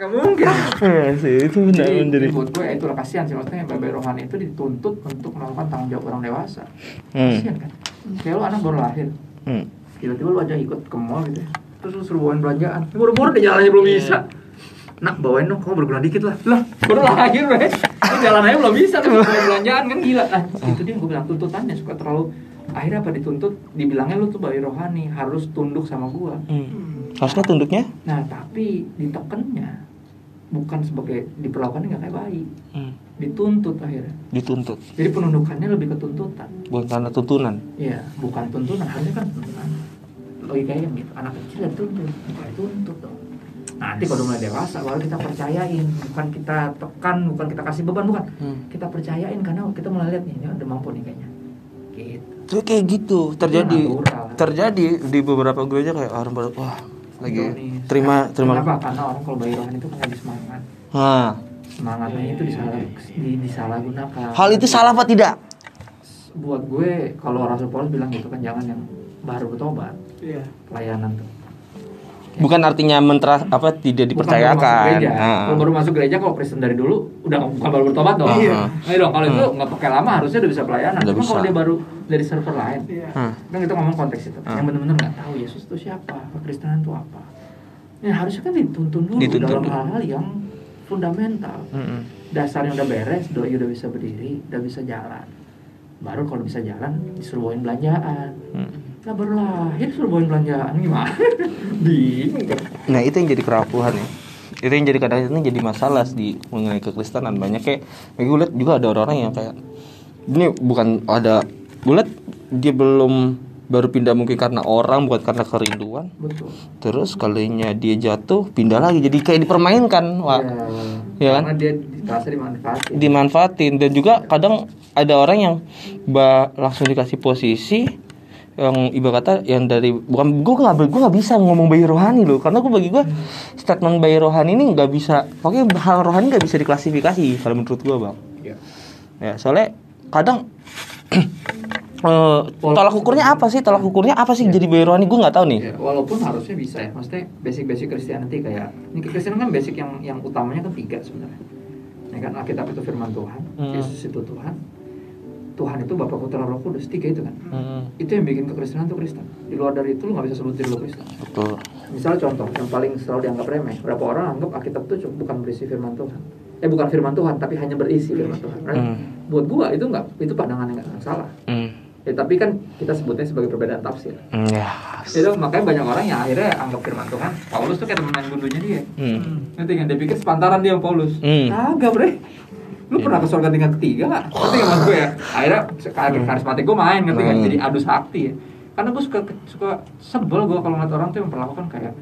Nggak mungkin. Iya sih, itu benar jadi, menjadi. buat gue ya itulah kasihan sih. Maksudnya babai rohani itu dituntut untuk melakukan tanggung jawab orang dewasa. Hmm. kasihan kan? Kayak lu anak baru lahir. Hmm. tiba-tiba lu aja ikut ke mall gitu ya. Terus lu suruh bawain belanjaan. Buru-buru deh jalannya belum bisa. Nak bawain dong kamu berguna dikit lah. Lah. Baru lahir lu jalan aja belum bisa bawain belanjaan kan gila. Nah itu dia gue bilang tuntutannya suka terlalu akhirnya apa dituntut dibilangnya lu tuh bayi rohani harus tunduk sama gua Hmm. Harusnya tunduknya? nah tapi ditekennya bukan sebagai diperlakukan nggak kayak bayi Hmm. dituntut akhirnya Dituntut. jadi penundukannya lebih ke tuntutan Bukan karena tuntunan. Iya, bukan tuntunan, harusnya kan tuntunan. Logikanya gitu, anak kecil ya tuntut, bukan dituntut dong. Nanti kalau udah mulai dewasa baru kita percayain, bukan kita tekan, bukan kita kasih beban, bukan. Hmm. Kita percayain karena kita mulai lihat nih, ini udah mampu nih kayaknya. Gitu. Tuh kayak gitu terjadi natural. terjadi di beberapa gereja kayak orang baru wah lagi Ironis. terima terima Kenapa? Karena orang kalau bayi rohani itu lagi semangat. Nah, Semangatnya itu disalah, di, disalahgunakan. hal itu salah apa tidak? Buat gue, kalau Rasul Paulus bilang gitu kan, jangan yang baru bertobat, Iya. pelayanan tuh. Bukan artinya mentra apa tidak Bukan baru masuk dipercayakan. gereja. Nah. Kalau baru masuk gereja kalau Kristen dari dulu udah bukan baru bertobat dong. Iya. Iya dong. Kalau itu nggak pakai lama harusnya udah bisa pelayanan. Udah Cuma kalau bisa. dia baru dari server lain, Iya. Hmm. kan kita ngomong konteks itu. Hmm. Yang benar-benar nggak tahu Yesus itu siapa, kekristenan itu apa. Ya harusnya kan dituntun dulu Dituntun dalam hal-hal yang fundamental. Mm-mm. Dasarnya udah beres, doi udah bisa berdiri, udah bisa jalan. baru kalau bisa jalan disuruh bawain belanjaan Hmm. lah baru lahir suruh bawain belanjaan gimana <laughs> bingung kan Nah itu yang jadi kerapuhan ya itu yang jadi kadang-kadang jadi masalah di mengenai kekristenan banyak kayak gue lihat juga ada orang-orang yang kayak ini bukan ada gue lihat dia belum baru pindah mungkin karena orang bukan karena kerinduan. Betul. Terus kalinya dia jatuh pindah lagi. Jadi kayak dipermainkan wah Ya kan? karena dia merasa dimanfaatin. Dimanfaatin. Dan juga kadang ada orang yang ba langsung dikasih posisi yang ibarat kata yang dari bukan gue nggak gue nggak bisa ngomong bayi rohani loh. Karena gue bagi gue statement bayi rohani ini nggak bisa pokoknya hal rohani nggak bisa diklasifikasi kalau menurut gue bang. Iya. ya soalnya kadang <clears throat> eh, tolak ukurnya apa sih tolak ukurnya apa sih jadi bayi rohani gue nggak tahu nih Ya, walaupun harusnya bisa ya, maksudnya basic-basic Christianity kayak ini Kristen kan basic yang yang utamanya kan tiga sebenarnya. Ya kan Alkitab itu firman Tuhan, Hmm. Yesus itu Tuhan, Tuhan itu Bapa Putra Roh Kudus, tiga itu kan. Hmm, Itu yang bikin kekristenan tuh Kristen. Di luar dari itu lu nggak bisa sebut diri lu Kristen. betul Misalnya contoh yang paling selalu dianggap remeh, berapa orang anggap Alkitab itu bukan berisi firman Tuhan. Eh bukan firman Tuhan, tapi hanya berisi firman Tuhan. Right? Hmm. Buat gua itu nggak, itu pandangan yang nggak salah. Hmm. Ya, tapi kan kita sebutnya sebagai perbedaan tafsir. Hmm, ya. Itu makanya banyak orang yang akhirnya anggap firman Tuhan Paulus tuh kayak temen main gundunya dia. Hmm. nanti kan? Dia pikir sepantaran dia sama Paulus. Hmm. kagak bre. Lu Iya. pernah ke surga tingkat ketiga gak? ngerti gak mas gue ya? Akhirnya kayak karismatik gue main ngerti gak? Hmm. jadi adu sakti ya. Karena gue suka suka sebel gue kalau ngeliat orang tuh yang memperlakukan kayak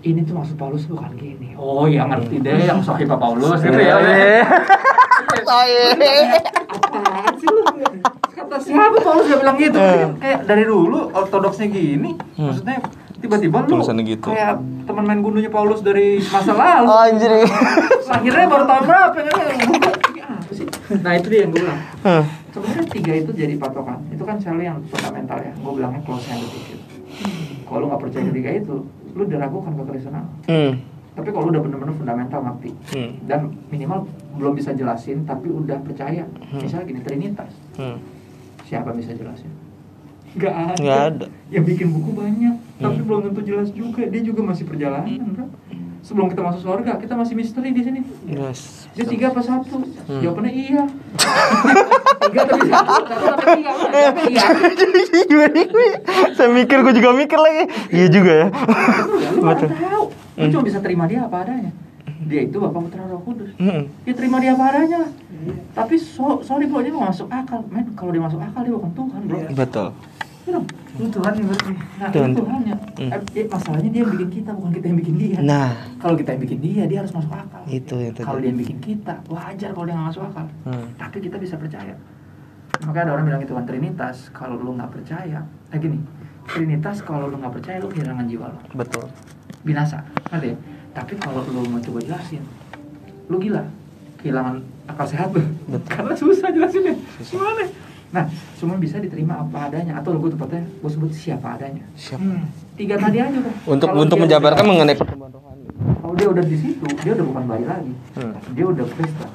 ini tuh maksud Paulus bukan gini. Oh ya ngerti deh yang sohibah Paulus gitu ya. <laughs> Apaan sih lu kata siapa Paulus gak bilang gitu. Kan kayak dari dulu ortodoksnya gini Hmm. maksudnya tiba-tiba lu Tulisannya gitu. kayak teman main gundunya Paulus dari masa lalu. <laughs> Anjir. Lahirnya baru tahun berapa kan sih? Nah itu dia yang gue bilang. Hah. sebenarnya tiga itu jadi patokan. Itu kan selalu yang fundamental ya. Gue bilangnya close handed issue kalau lu nggak percaya ketiga itu lu diragukan kekristenan. Hmm. tapi kalau lu udah bener-bener fundamental ngerti. Hmm. dan minimal belum bisa jelasin tapi udah percaya. Hmm. misalnya gini trinitas. Hmm. Siapa bisa jelasin? Nggak ada. Nggak ada. yang bikin buku banyak. Tapi Hmm. belum tentu jelas juga. Dia juga masih perjalanan bro. Sebelum kita masuk surga kita masih misteri di sini. Yes. dia tiga apa satu? Hmm. jawabannya iya. Tiga tapi satu satu tapi tiga Jawabannya <laughs> iya. Saya mikir, gue juga mikir lagi. Iya juga ya. Betul, lu Hmm. cuma bisa terima dia apa adanya dia itu bapak putra roh kudus Hmm. dia terima dia apa adanya lah tapi so sorry bro dia masuk akal men kalau dia masuk akal dia bukan Tuhan bro Iya. Betul. Iya. Lu Tuhan yang ngerti. nah Tuhan. itu Tuhannya Hmm. Eh, dia- masalahnya dia yang bikin kita bukan kita yang bikin dia Nah, kalau kita yang bikin dia dia harus masuk akal itu yang tadi. kalau dia yang bikin kita wajar kalau dia nggak masuk akal Hmm. tapi kita bisa percaya makanya ada orang bilang itu kan trinitas kalau lu nggak percaya eh gini trinitas kalau lu nggak percaya lu kehilangan jiwa lo Betul. binasa ngerti ya? Tapi kalau lu mau coba jelasin lu gila kehilangan akal sehat Betul. karena susah jelasinnya gimana nah semua bisa diterima apa adanya atau gue tepatnya gue sebut siapa adanya Siap. Hmm. tiga tadi aja tuh Untuk Kalau untuk menjabarkan udah- mengenai pertumbuhan rohani. kalau dia udah di situ dia udah bukan bayi lagi Hmm. dia udah Kristen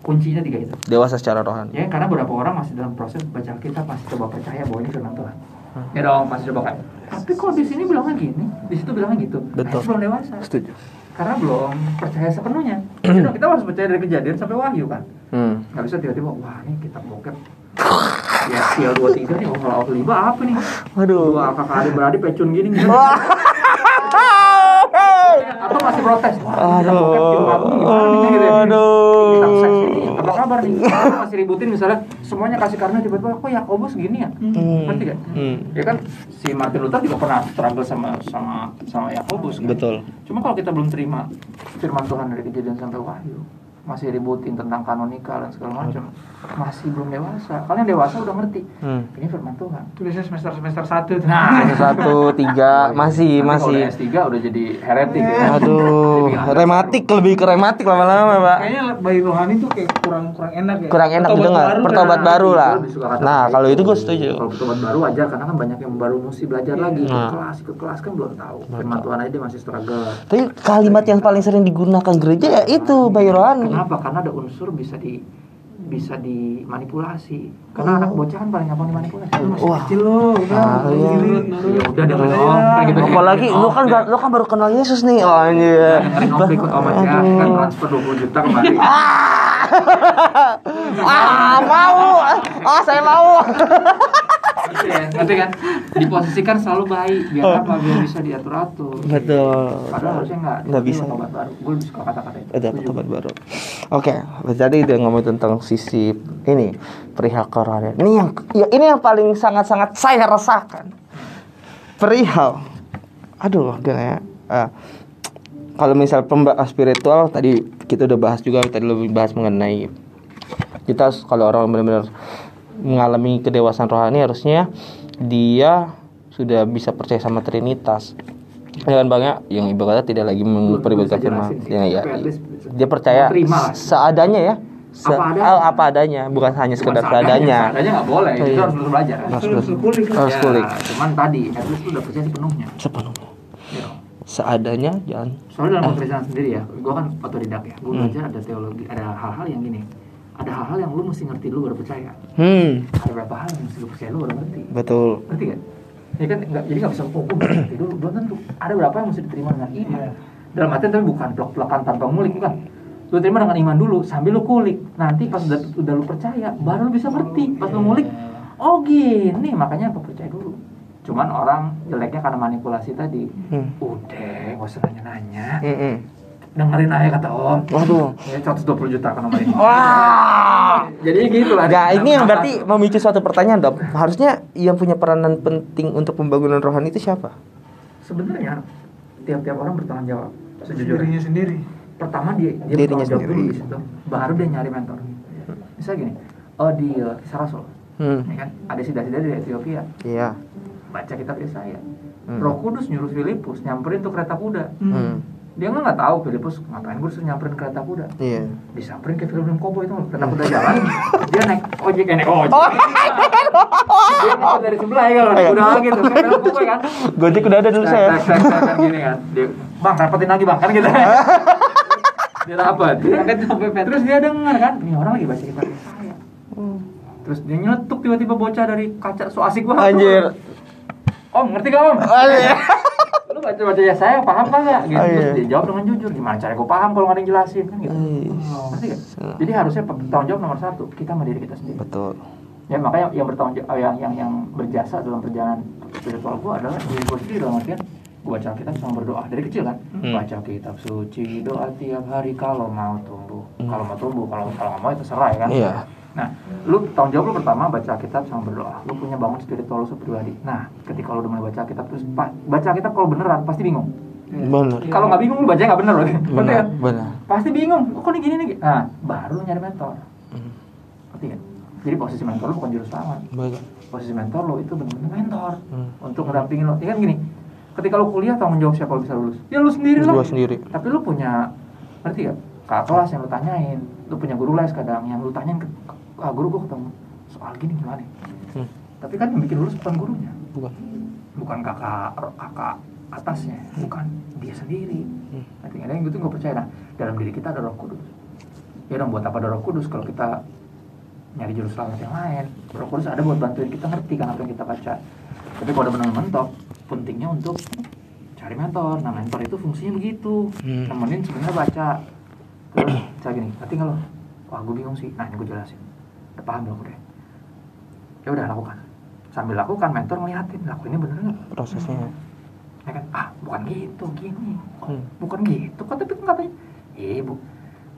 kuncinya tiga itu Dewasa secara rohani. ya karena beberapa orang masih dalam proses baca kita masih coba percaya bahwa ini firman Tuhan Hmm. Ya dong masih coba kayak tapi kok di sini bilangnya gini? Di situ bilangnya gitu. Betul. Belum dewasa. Setuju. karena belum percaya sepenuhnya. Jadi <clears throat> dong, kita harus percaya dari kejadian sampai wahyu kan? Hmm. nggak bisa tiba-tiba wah ini kita bokep. Ya sial dua tiga nih kalau awal lima apa nih? Waduh. dua kakak adik beradik pecun gini gitu. atau masih protes wah kita bokep agung gimana nih? Gitu ya. Aduh. ini apa kabar nih? Kita masih ributin misalnya semuanya kasih karena tiba-tiba kok Yakobus gini ya Hmm. ngerti gak? Hmm. ya kan si Martin Luther juga pernah struggle sama sama sama Yakobus kan? Betul. cuma kalau kita belum terima firman Tuhan dari kejadian sampai wahyu masih ributin tentang kanonikal dan segala macam masih belum dewasa kalian dewasa udah ngerti Hmm. ini firman Tuhan Itu biasanya semester semester satu tuh. Nah. Satu, <laughs> tiga, masih, Nanti kalau masih. udah S3 udah jadi heretik ya. Aduh, <laughs> rematik lebih ke rematik lama-lama, Pak. Kayaknya bayi rohani tuh kayak kurang kurang enak ya. Kurang enak didengar. baru Pertobat baru lah. Kata Nah, kalau itu gue setuju. Kalau pertobat baru wajar karena kan banyak yang baru mesti belajar lagi ikut Nah. kelas, ikut kelas kan belum tahu. Firman Tuhan aja dia masih struggle. Tapi kalimat yang paling sering digunakan gereja ya itu bayi rohani. Kenapa? Karena ada unsur bisa di bisa dimanipulasi. Karena anak bocah kan paling gampang dimanipulasi. Lu masih Wah. kecil lo, udah. Ah, iya. Ya udah dia Iya. ngomong kayak gitu. Apalagi lu kan Oh, lu kan baru kenal Yesus nih. Oh anjir. dengerin ngopi ikut om aja kan transfer 20 juta kemarin. Ah mau ah saya mau Gitu ya, ngerti kan? Diposisikan selalu baik, biar apa? Biar bisa diatur atur. betul Padahal harusnya nggak. Nggak bisa. Obat baru. Gue lebih suka kata-kata itu. ada tempat baru oke jadi dia ngomong tentang sisi ini perihal kerohanian ini yang ya, ini yang paling sangat sangat saya rasakan perihal aduh gimana ya Ah, kalau misal pembahas spiritual tadi kita udah bahas juga tadi lebih bahas mengenai kita kalau orang benar-benar mengalami kedewasaan rohani harusnya dia sudah bisa percaya sama Trinitas dengan banyak yang ibaratnya tidak lagi memperibadkan bisa firman ya, ya, dia percaya seadanya ya Se- Apa adanya. ah, apa adanya bukan hanya sekedar seadanya, seadanya nggak boleh. Itu Iya. harus belajar. Harus Harus kulik. harus Ya, kulik Cuman tadi, at least lu udah percaya sepenuhnya. sepenuhnya Ya. Seadanya jangan Soalnya dalam pemeriksaan sendiri ya, gue kan otodidak ya. Gue Hmm. belajar ada teologi, ada hal-hal yang gini. Ada hal-hal yang lu mesti ngerti dulu baru percaya. hmm Ada beberapa hal yang mesti lu percaya dulu baru ngerti. betul Ngerti kan? Ya kan nggak, jadi nggak bisa baru ngerti dulu. Belum tentu. Ada beberapa yang mesti diterima dengan iman. Iya. Dalam artian tapi bukan plek-plekan tanpa ngulik bukan. Lu terima dengan iman dulu sambil lu kulik. Nanti pas udah, udah lu percaya, baru lu bisa ngerti. Pas lu ngulik, oh gini, makanya apa percaya dulu. Cuman orang jeleknya karena manipulasi tadi. hmm. Udah, gak usah nanya-nanya. Hmm-hmm. Dengerin aja kata om. waduh Ya 120 juta kan nomor ini. wah Jadi gitu lah. Nah, ini yang berarti memicu suatu pertanyaan, Dok. Harusnya yang punya peranan penting untuk pembangunan rohani itu siapa? sebenarnya tiap-tiap orang bertanggung jawab. Sejujurnya. sendiri pertama dia dia Dirinya bertanggung jawab sendiri. dulu di situ baru dia nyari mentor misalnya gini oh di uh, kisah rasul Hmm. ya kan ada sida-sida dari Ethiopia Iya. Baca kitab Yesaya. Hmm. Roh Kudus nyuruh Filipus nyamperin tuh kereta kuda. Hmm. dia nggak nggak tahu Filipus ngapain gue disuruh nyamperin kereta kuda. Iya. disamperin ke film-film koboi itu kereta kuda jalan. Dia naik ojek eh, naik <laughs> ojek. Oh. dia naik dari sebelah ya kalau udah gitu kayak film koboi kan. Gojek udah ada dulu saya. kan gini kan. Dia, bang rapetin lagi bang kan gitu. <laughs> Dia rapet terus dia denger kan nih orang lagi baca kitab Yesaya. Terus dia nyeletuk tiba-tiba bocah dari kaca so asik banget. Anjir. Om ngerti gak om? Anjir. lu baca baca ya saya paham kagak gitu. Oh, terus iya. dia jawab dengan jujur. Gimana cara gue paham kalau nggak ada yang jelasin? Kan gitu. Ngerti gak jadi harusnya tanggung jawab nomor satu kita sama diri kita sendiri. Betul. ya makanya yang bertanggung jawab yang yang yang berjasa dalam perjalanan spiritual gue adalah diri gue sendiri. Dalam artian gue baca kitab sama berdoa dari kecil kan? Hmm. baca kitab suci doa tiap hari. Kalau mau tumbuh. Hmm. kalau mau tumbuh kalau kalau nggak mau itu serai kan? Iya. Nah lu tanggung jawab lu pertama baca kitab sama berdoa lu punya bangun spiritual lu pribadi nah ketika lu udah mulai baca kitab terus baca kitab kalau beneran pasti bingung Benar. kalau nggak bingung lu baca nggak bener loh Benar. kan? Pasti bingung oh, kok ini gini nih nah baru lu nyari mentor Hmm. ngerti kan jadi posisi mentor lu bukan juru selamat posisi mentor lo itu benar-benar mentor Hmm. untuk ngedampingin lo. Ya kan gini, ketika lo kuliah tanggung jawab siapa lo bisa lulus? Ya lo sendiri lah. Gua sendiri. Tapi lo punya, ngerti gak? Kakak kelas yang lo tanyain, lo punya guru les kadang yang lo tanyain ke, ah guru gua ketemu soal gini gimana? Hmm. Tapi kan yang bikin lulus bukan gurunya, Bukan. bukan kakak kakak atasnya, bukan dia sendiri. Hmm. Dan yang gitu gue percaya, nah dalam diri kita ada roh kudus. Ya dong buat apa ada roh kudus kalau kita nyari jurus selamat yang lain Roh Kudus ada buat bantuin kita ngerti kan apa yang kita baca tapi kalau udah benar mentok pentingnya untuk cari mentor nah mentor itu fungsinya begitu Hmm. nemenin sebenarnya baca terus <clears throat> saya gini ngerti nggak lo wah gue bingung sih nah ini gue jelasin udah paham belum udah. Ya udah lakukan. Sambil lakukan mentor ngeliatin lakuinnya bener nggak? Prosesnya. ya kan? Ah bukan gitu gini. Oh, Hmm. bukan gitu? Kok tapi katanya iya bu.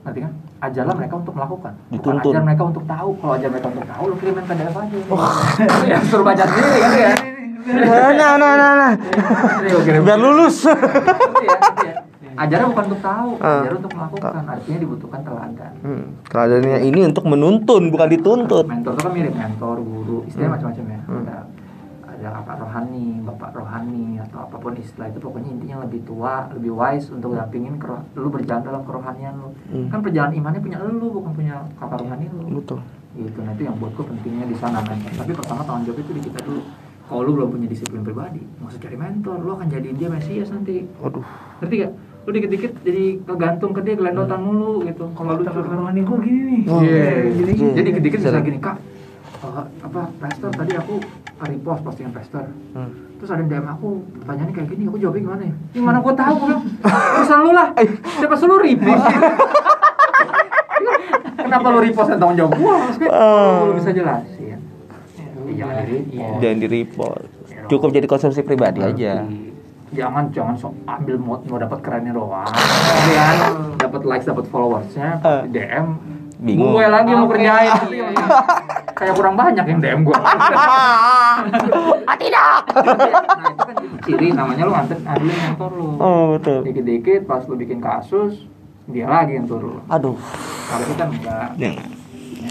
Ngerti kan? Ajarlah mereka untuk melakukan. Bukan Dituntun. ajar mereka untuk tahu. Kalau ajar mereka untuk tahu lu kirimin PDF aja. <laughs> Ya suruh baca sendiri kan ya. Nah, nah, nah, nah. Lu kirim. Biar lulus. Ya, ya? Ajarnya bukan untuk tahu Ah. ajar untuk melakukan artinya dibutuhkan teladan Hmm. Teladannya ini untuk menuntun, bukan dituntut. mentor itu kan mirip mentor guru istilah Hmm. macam-macam ya Hmm. ada ada kakak rohani bapak rohani atau apa pun istilah itu pokoknya intinya lebih tua lebih wise untuk dampingin ke roh- lu berjalan dalam kerohanian lu Hmm. kan perjalanan imannya punya lu bukan punya kakak rohani lu Betul. gitu nah itu yang buatku pentingnya di sana mentor tapi pertama tanggung jawab itu di kita dulu kalau lu belum punya disiplin pribadi usah cari mentor lu akan jadiin dia mesias nanti Waduh. ngerti gak lu dikit-dikit jadi kegantung ke dia gelendotan mulu gitu kalau lu suruh- rohani gua gini nih Oh, Iya, iya. jadi jadi dikit-dikit bisa gini kak. eh, apa pastor tadi aku repost postingan pastor. Hmm. Terus ada yang DM aku pertanyaannya kayak gini, aku jawabnya gimana ya? Gimana gua tahu gua bilang, urusan lu lah. Siapa suruh repost? <laughs> kenapa lu repost dan tanggung jawab gua maksudnya Ah. lu bisa jelasin ya, jangan di repost Jangan di report. Cukup jadi konsumsi pribadi aja. Jangan jangan sok ambil mau mau dapat kerennya doang. Tapi kan? Dapat likes dapat followersnya Eh. DM. Bingung. gue lagi mau kerjain. Tapi kayak kurang banyak yang DM gue <laughs> ah tidak. nah itu kan ciri namanya lu nganter ngandelin mentor lu. Oh betul. dikit-dikit pas lu bikin kasus dia lagi yang turun. Aduh. harusnya kan enggak. Ya,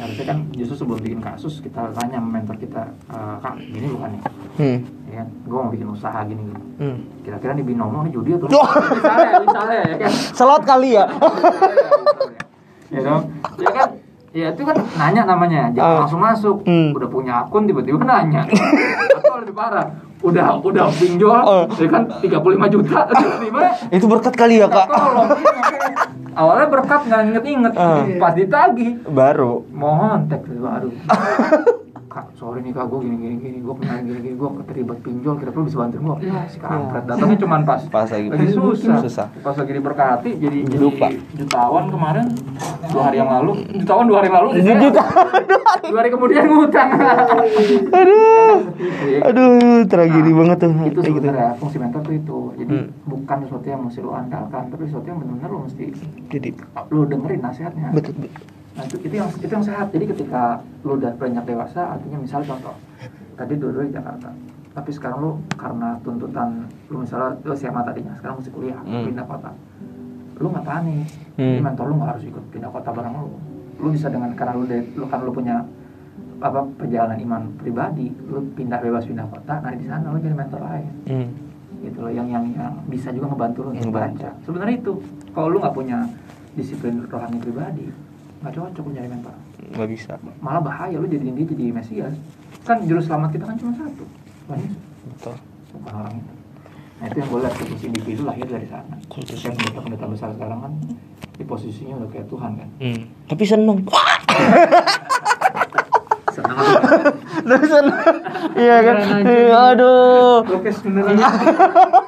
harusnya kan justru sebelum bikin kasus kita tanya mentor kita "Eh, kak gini bukan nih Hmm. ya kan gue mau bikin usaha gini gini Hmm. kira-kira di binomo nih judi atau <laughs> Oh. misalnya misalnya ya kan Selot kali ya. <laughs> ya dong ya kan ya itu kan nanya namanya jangan Ah. langsung masuk Hmm. udah punya akun tiba-tiba nanya <laughs> atau lebih parah udah udah pinjol Oh. ya kan 35 juta tiba-tiba Itu berkat kali ya kak. tolong awalnya berkat nggak inget-inget Ah. pas ditagih Baru. mohon teks baru <laughs> kak sorry nih kak gue gini gini gini gue punya gini gini gue terlibat pinjol kira-kira bisa bantuin gue ya si kampret datangnya cuma pas Pas lagi. susah. Susah. pas lagi diberkati jadi jadi Lupa. jutawan kemarin dua hari yang lalu jutawan dua hari yang lalu Juta. <laughs> dua hari kemudian ngutang Aduh. Aduh, tragedi banget tuh. itu gitu. sebenarnya fungsi mentor tuh itu jadi Hmm. bukan sesuatu yang mesti lu andalkan tapi sesuatu yang benar-benar lu mesti Jadi lu dengerin nasihatnya betul. Nah, itu, itu yang itu yang sehat. Jadi ketika lu udah banyak dewasa, artinya misal contoh, tadi dua-dua di Jakarta, tapi sekarang lu karena tuntutan lu misalnya lu SMA tadinya, sekarang mesti kuliah, Hmm. pindah kota, lu nggak panik. Jadi Hmm. mentor lu nggak harus ikut pindah kota bareng lu. Lu bisa dengan karena lu de- lu kan lu punya apa perjalanan iman pribadi, lu pindah bebas pindah kota, nah di sana lu jadi mentor lain Hmm. gitu loh yang yang yang bisa juga ngebantu lu Ngebantu. sebenarnya itu kalau lu nggak punya disiplin rohani pribadi nggak cocok nyari mentor Nggak bisa. malah bahaya lu jadiin dia jadi mesias kan juru selamat kita kan cuma satu Yesus Betul. bukan orang itu nah itu yang gue lihat kultus individu lahir dari sana Kultus. kayak pendeta-pendeta besar sekarang kan di posisinya udah kayak Tuhan kan Hmm. Tapi seneng. Tapi <laughs> seneng. Iya kan. Aduh. Lokes beneran.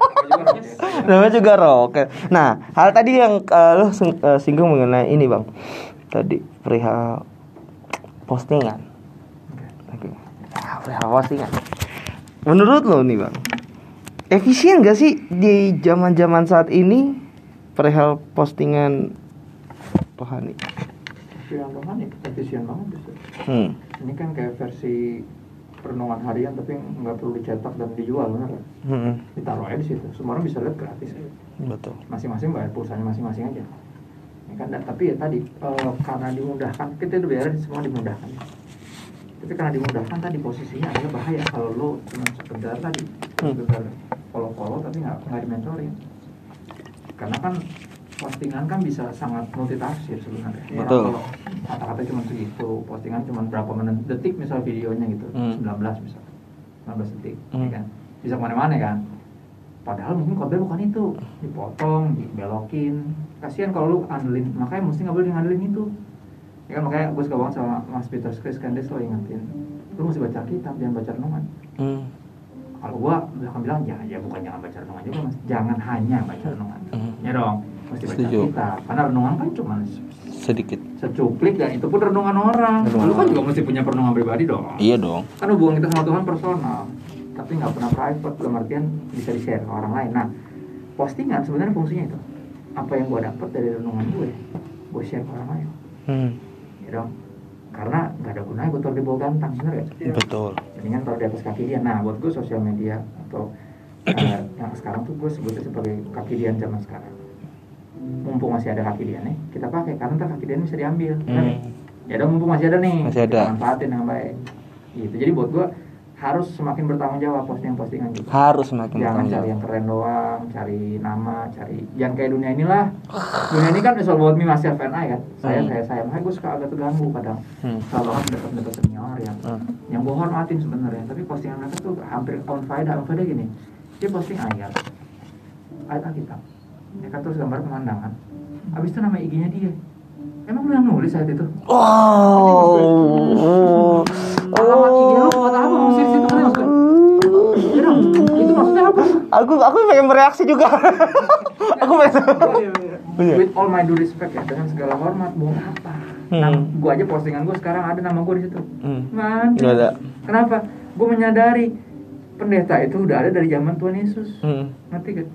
<laughs> Namanya juga roket. Nah, hal tadi yang eh, lo sing- eh, singgung mengenai ini bang. Tadi perihal postingan. Oke. Nah, perihal postingan. Menurut lo nih bang, efisien gak sih di zaman-zaman saat ini perihal postingan rohani? efisien rohani efisien banget justru Hmm. ini kan kayak versi renungan harian tapi nggak perlu dicetak dan dijual benar kan? Hmm. ditaruh aja di situ semua orang bisa lihat gratis aja Betul. masing-masing bayar pulsanya masing-masing aja ya kan dan, tapi ya tadi eh, karena dimudahkan kita udah bayar semua dimudahkan tapi karena dimudahkan tadi posisinya adalah bahaya kalau lo cuma sekedar tadi Hmm. sekedar follow-follow tapi nggak nggak dimentorin karena kan postingan kan bisa sangat multitafsir sebenarnya Ya, Betul. kalau kata-kata cuma segitu postingan cuma berapa menit detik misal videonya gitu Hmm. 19 misal 19 detik Hmm. ya kan bisa ke mana-mana kan padahal mungkin khotbah bukan itu dipotong dibelokin kasihan kalau lu andelin makanya mesti nggak boleh ngandelin itu ya kan makanya gue suka banget sama Mas Peter Chris kan dia selalu ingetin lu mesti baca kitab jangan baca renungan Hmm. kalau gua akan bilang ya ya bukan jangan baca renungan juga mas jangan hanya baca renungan Hmm. ya dong mesti baca Setuju. kitab karena renungan kan cuma Sedikit. secuplik dan itu pun renungan orang Renungan lu kan orang. juga mesti punya renungan pribadi dong Iya dong. kan hubungan kita sama Tuhan personal tapi nggak pernah private dalam artian bisa di share ke orang lain nah postingan sebenarnya fungsinya itu apa yang gua dapat dari renungan gue gue share ke orang lain Hmm. ya dong karena nggak ada gunanya gue taruh di bawah gantang bener ya Betul. mendingan taruh di atas kaki dia nah buat gue sosial media atau eh, yang sekarang tuh gue sebutnya sebagai kaki dia zaman sekarang mumpung masih ada kaki dia nih kita pakai karena ntar kaki dia bisa diambil bener ya? Hmm. ya dong mumpung masih ada nih Masih ada. kita manfaatin yang baik gitu jadi buat gua harus semakin bertanggung jawab postingan-postingan gitu. Harus semakin jangan bertanggung cari jawab. yang keren doang cari nama cari jangan kayak dunia inilah. Dunia ini kan all about me myself and I kan? Saya Hmm. saya saya makanya gue suka agak terganggu kadang Hmm. kalau orang dekat-dekat senior yang Hmm. yang gue hormatin sebenarnya. Tapi postingan mereka tuh hampir on faedah on faedah gini. Dia posting ayat. Ayat Alkitab. Kan terus gambar pemandangan. Habis itu nama IG-nya dia emang lu yang nulis ayat itu Wow. Alamat IG lu buat apa ngusir di situ kan maksudnya? Ya itu maksudnya apa? Aku aku pengen bereaksi juga. <laughs> aku pengen. Iya, iya. Bener. With all my due respect ya, dengan segala hormat, buat apa? Nah, Hmm. gua aja postingan gua sekarang ada nama gua di situ. Hmm. Nggak ada. Kenapa? Gue menyadari pendeta itu udah ada dari zaman Tuhan Yesus. Hmm. Ngerti gak?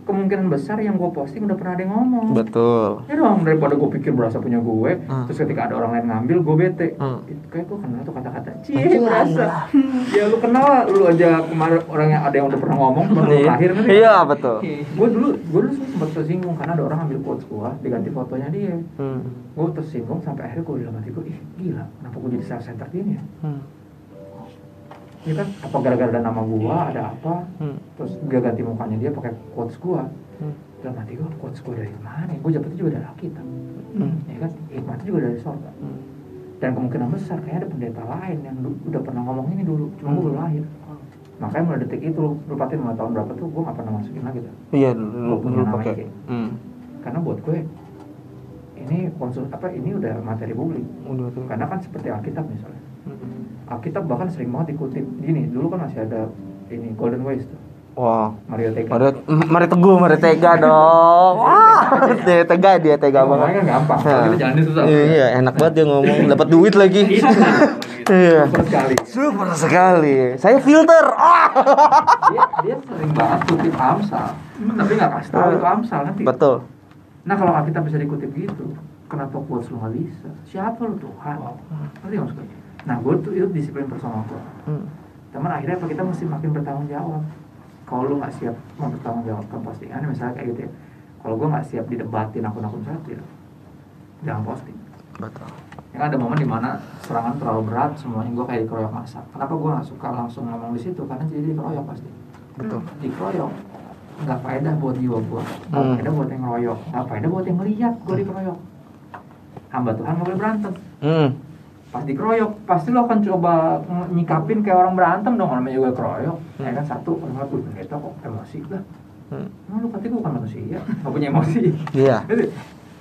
Kemungkinan besar yang gue posting udah pernah ada yang ngomong. Betul. Ya dong, daripada gue pikir berasa punya gue, Hmm. terus ketika ada orang lain ngambil, gue bete. Hmm. Itu kayak gue kenal tuh kata-kata, cie berasa. <laughs> ya lu kenal lu aja kemarin orang yang ada yang udah pernah ngomong, cuma lu Iya. terakhir ngerti Iya, betul. Gue dulu, gue dulu sempat tersinggung karena ada orang ambil quotes gue, diganti fotonya dia. Hmm. Gue tersinggung sampai akhirnya gue bilang hati gue, ih gila, kenapa gue jadi self-centered gini ya? Hmm. Ini kan apa gara-gara ada nama gua, ada apa? Hmm. Terus dia ganti mukanya dia pakai quotes gua. Hmm. Dalam hati gua, quotes gua dari mana? Gua dapetnya juga dari Alkitab. Hmm. Ya kan? Hikmatnya juga dari sorga. Hmm. Dan kemungkinan besar kayak ada pendeta lain yang udah pernah ngomong ini dulu, cuma gua Hmm. belum lahir. Makanya mulai detik itu, lu, lu patin mulai tahun berapa tuh gua gak pernah masukin lagi tuh. Iya, dulu Gua punya dulu nama pakai. Hmm. Karena buat gue ini konsul apa ini udah materi publik. Udah tuh. Karena kan seperti Alkitab misalnya. Hmm. Alkitab bahkan sering banget dikutip gini, dulu kan masih ada ini Golden Ways tuh. Wah. Mario Tega. Mari, mari teguh, mari tega dong. Wah, dia tega dia tega banget. kan gampang, Nah. kita jalannya susah. Iya, enak banget dia ngomong, <laughs> dapat duit lagi. Iya. Super sekali. Super sekali. Saya filter. Ah. Dia, dia sering banget kutip Amsal, tapi nggak kasih tahu itu Amsal nanti. Betul. Nah kalau Alkitab bisa dikutip gitu, kenapa quotes lu nggak bisa? Siapa lu Tuhan? Ngerti nggak maksudnya? Nah gue tuh itu disiplin personal gue. Hmm. Teman akhirnya apa kita mesti makin bertanggung jawab. Kalau lu nggak siap mau bertanggung jawabkan postingan, misalnya kayak gitu ya. Kalau gue nggak siap didebatin akun-akun satir, jangan posting. Betul. Ya kan ada momen di mana serangan terlalu berat, semuanya gue kayak dikeroyok masa. Kenapa gue nggak suka langsung ngomong di situ? Karena jadi dikeroyok pasti. Betul. Dikeroyok nggak faedah buat jiwa gue, nggak Hmm. faedah buat yang ngeroyok, nggak faedah buat yang ngeliat gue dikeroyok. Hamba Tuhan nggak boleh berantem. Hmm. Pas dikeroyok, pasti lo akan coba nyikapin kayak orang berantem dong, namanya juga keroyok. Ya kan satu, orang "Wih, pendeta kok emosi lah. Hmm. Nah, lu katanya gue bukan manusia, nggak punya emosi. Iya. <laughs> Gitu.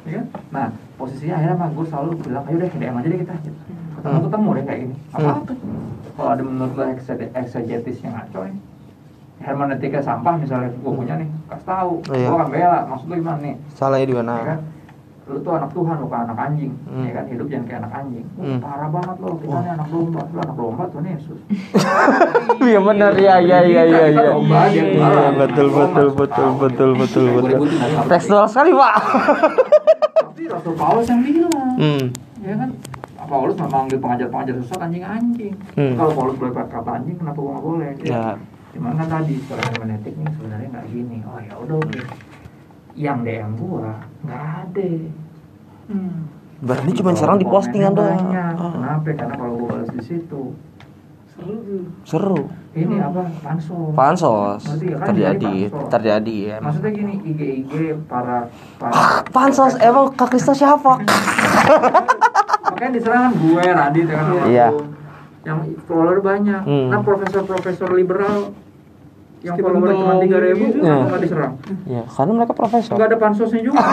Ya kan? Nah, posisinya akhirnya mah gue selalu bilang, ayo deh, DM aja deh kita. Gitu. Ketemu Hmm. ketemu deh kayak gini. Apa apa? Kalau ada menurut lo ekse- eksegetis yang ngaco ya. Hermeneutika sampah misalnya gue punya nih, kasih tahu. Iya. Gue akan bela, maksud lo gimana nih? Salahnya di Ya mana? kan? Lu tuh anak Tuhan bukan anak anjing, Hmm. ya kan? Hidup jangan kayak anak anjing. Wah, Hmm. Parah banget lo, kita nih anak domba, lu anak domba Tuhan Yesus. <laughs> Iya benar ya ya ya ya ya. Iya, betul betul betul betul betul Gue betul. aja. Tekstual sekali pak. Tapi Rasul Paulus yang bilang, Hmm. ya kan? Paulus memanggil pengajar-pengajar sesat anjing-anjing. Hmm. Kalau Paulus boleh pakai kata anjing, kenapa gua nggak boleh? Ya. Cuman kan tadi secara hermeneutik nih sebenarnya nggak gini. Oh ya udah oke. Yang DM gua nggak ada. Hmm. Berarti cuma serang di postingan doang. Ah, Kenapa? Karena kalau gua balas di situ, Seru tuh. Seru. ini apa pansos. Pansos nggak? Kan terjadi jadi pansos. terjadi ya. Maksudnya gini, IG-IG para para Pansos emang Kak Krista siapa? makanya diserang gue Radit ya kan Iya. yang follower banyak Hmm. nah profesor-profesor liberal yang follower cuma tiga ribu gitu. Iya. nggak diserang Ya, karena mereka profesor. nggak ada pansosnya juga <laughs>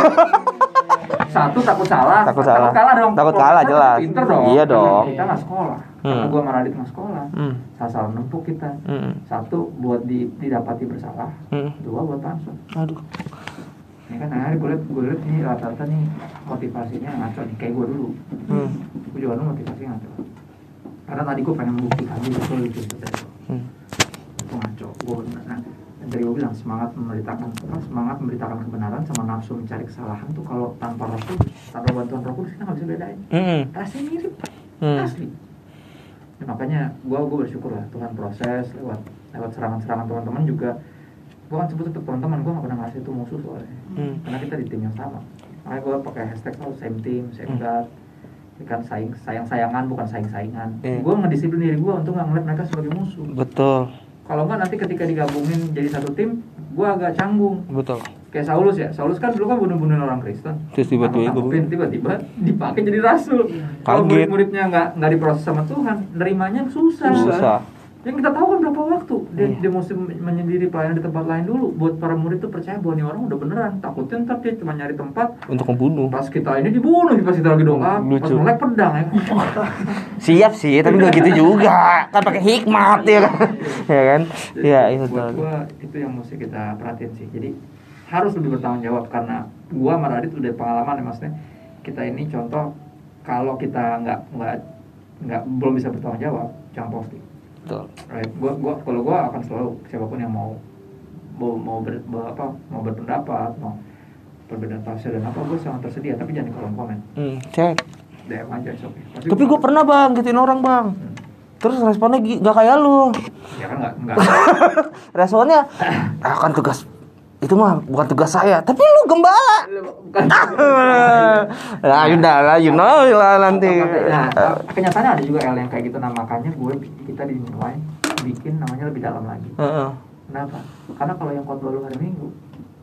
satu takut salah Takut salah. kalah dong Takut kalah, Profesor jelas. pinter dong Iya dong. kita nggak sekolah karena Hmm. gue sama Radit nggak sekolah Hmm. salah menumpuk kita Hmm. satu buat di, didapati bersalah Hmm. dua buat pansos Aduh. ini kan hari gue liat gue liat nih rata-rata nih motivasinya ngaco nih kayak gue dulu Hmm. gue juga dulu motivasinya ngaco karena tadi gue pengen membuktikan betul itu itu gue nah dari gue bilang semangat memberitakan apa semangat memberitakan kebenaran sama nafsu mencari kesalahan tuh kalau tanpa roh kudus tanpa bantuan roh kudus kita nggak bisa bedain. Hmm. rasanya mirip Hmm. asli. Ya, makanya gue gue bersyukur lah Tuhan proses lewat lewat serangan-serangan teman-teman juga. Gue kan sebut tetap teman-teman gue gak pernah ngasih itu musuh soalnya. Hmm. karena kita di tim yang sama. Makanya gue pakai hashtag selalu same team same guard kan saing sayang sayangan bukan saing saingan Iya. gue ngedisiplin diri gue untuk nggak ngeliat mereka sebagai musuh. Betul. Kalau nggak nanti ketika digabungin jadi satu tim gue agak canggung. Betul. kayak Saulus ya. Saulus kan dulu kan bunuh-bunuhin orang Kristen. Terus tiba-tiba tangkepin, tiba-tiba dipakai jadi rasul. Kalau murid-muridnya nggak nggak diproses sama Tuhan nerimanya susah. Susah. Yang kita tahu kan berapa waktu dia, Iya. dia mesti menyendiri pelayanan di tempat lain dulu buat para murid tuh percaya bahwa ini orang udah beneran takutnya ntar dia cuma nyari tempat Untuk membunuh. pas kita ini dibunuh pas kita lagi doa pas Lucu. melek pedang ya <laughs> Siap sih, tapi gak gitu juga. Kan pakai hikmat ya kan. Ya kan? Jadi Ya, itu buat gua itu yang mesti kita perhatiin sih jadi harus lebih bertanggung jawab karena gua sama Radit udah pengalaman ya maksudnya kita ini contoh kalau kita nggak nggak nggak belum bisa bertanggung jawab jangan posting Betul. right gua gua kalau gua akan selalu siapa pun yang mau mau mau ber, apa mau berpendapat mau perbedaan tafsir dan apa gue sangat tersedia tapi jangan di kolom komen Hmm, cek. DM aja okay. Tapi gue pernah bang gituin orang bang. Hmm. Terus responnya gak kayak lu. ya kan nggak nggak <laughs> Responnya, ah kan tugas itu mah bukan tugas saya. Tapi lu gembala. <laughs> Nah, udah lah, you know lah nanti. nah kenyataannya ada juga L yang kayak gitu nah makanya gue kita di Nine bikin namanya lebih dalam lagi Heeh. Kenapa? Karena kalau yang khotbah lu hari Minggu,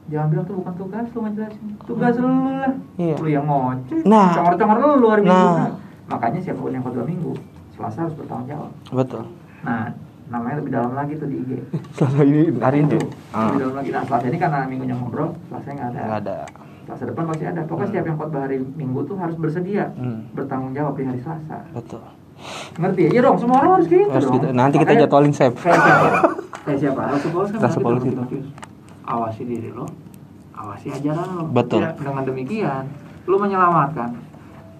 jangan bilang tuh bukan tugas lu ngejelasin. Tugas lu lah. Iya. Lu yang ngoceh. Nah. Congor-congor lu hari Minggu. Nah. Nah. Makanya siapa pun yang khotbah Minggu, Selasa harus bertanggung jawab. Betul. Nah, namanya lebih dalam lagi tuh di IG. <laughs> Selama ini hari ini. Itu. Lebih dalam lagi. Nah, Selasa ini karena Minggunya ngobrol, Selasa nggak ada. Nggak ada. Selasa depan pasti ada. Pokoknya setiap yang khotbah hari Minggu tuh harus bersedia Hmm. bertanggung jawab di hari Selasa. Betul. Ngerti ya? Iya dong, semua orang harus gitu Harus dong. gitu. Nanti kita jadwalin save. Kayak siapa? Kayak siapa? Rasul Paulus kan Rasul Paulus itu. Awasi diri lo awasi ajaran lo Betul. Ya, dengan demikian lo menyelamatkan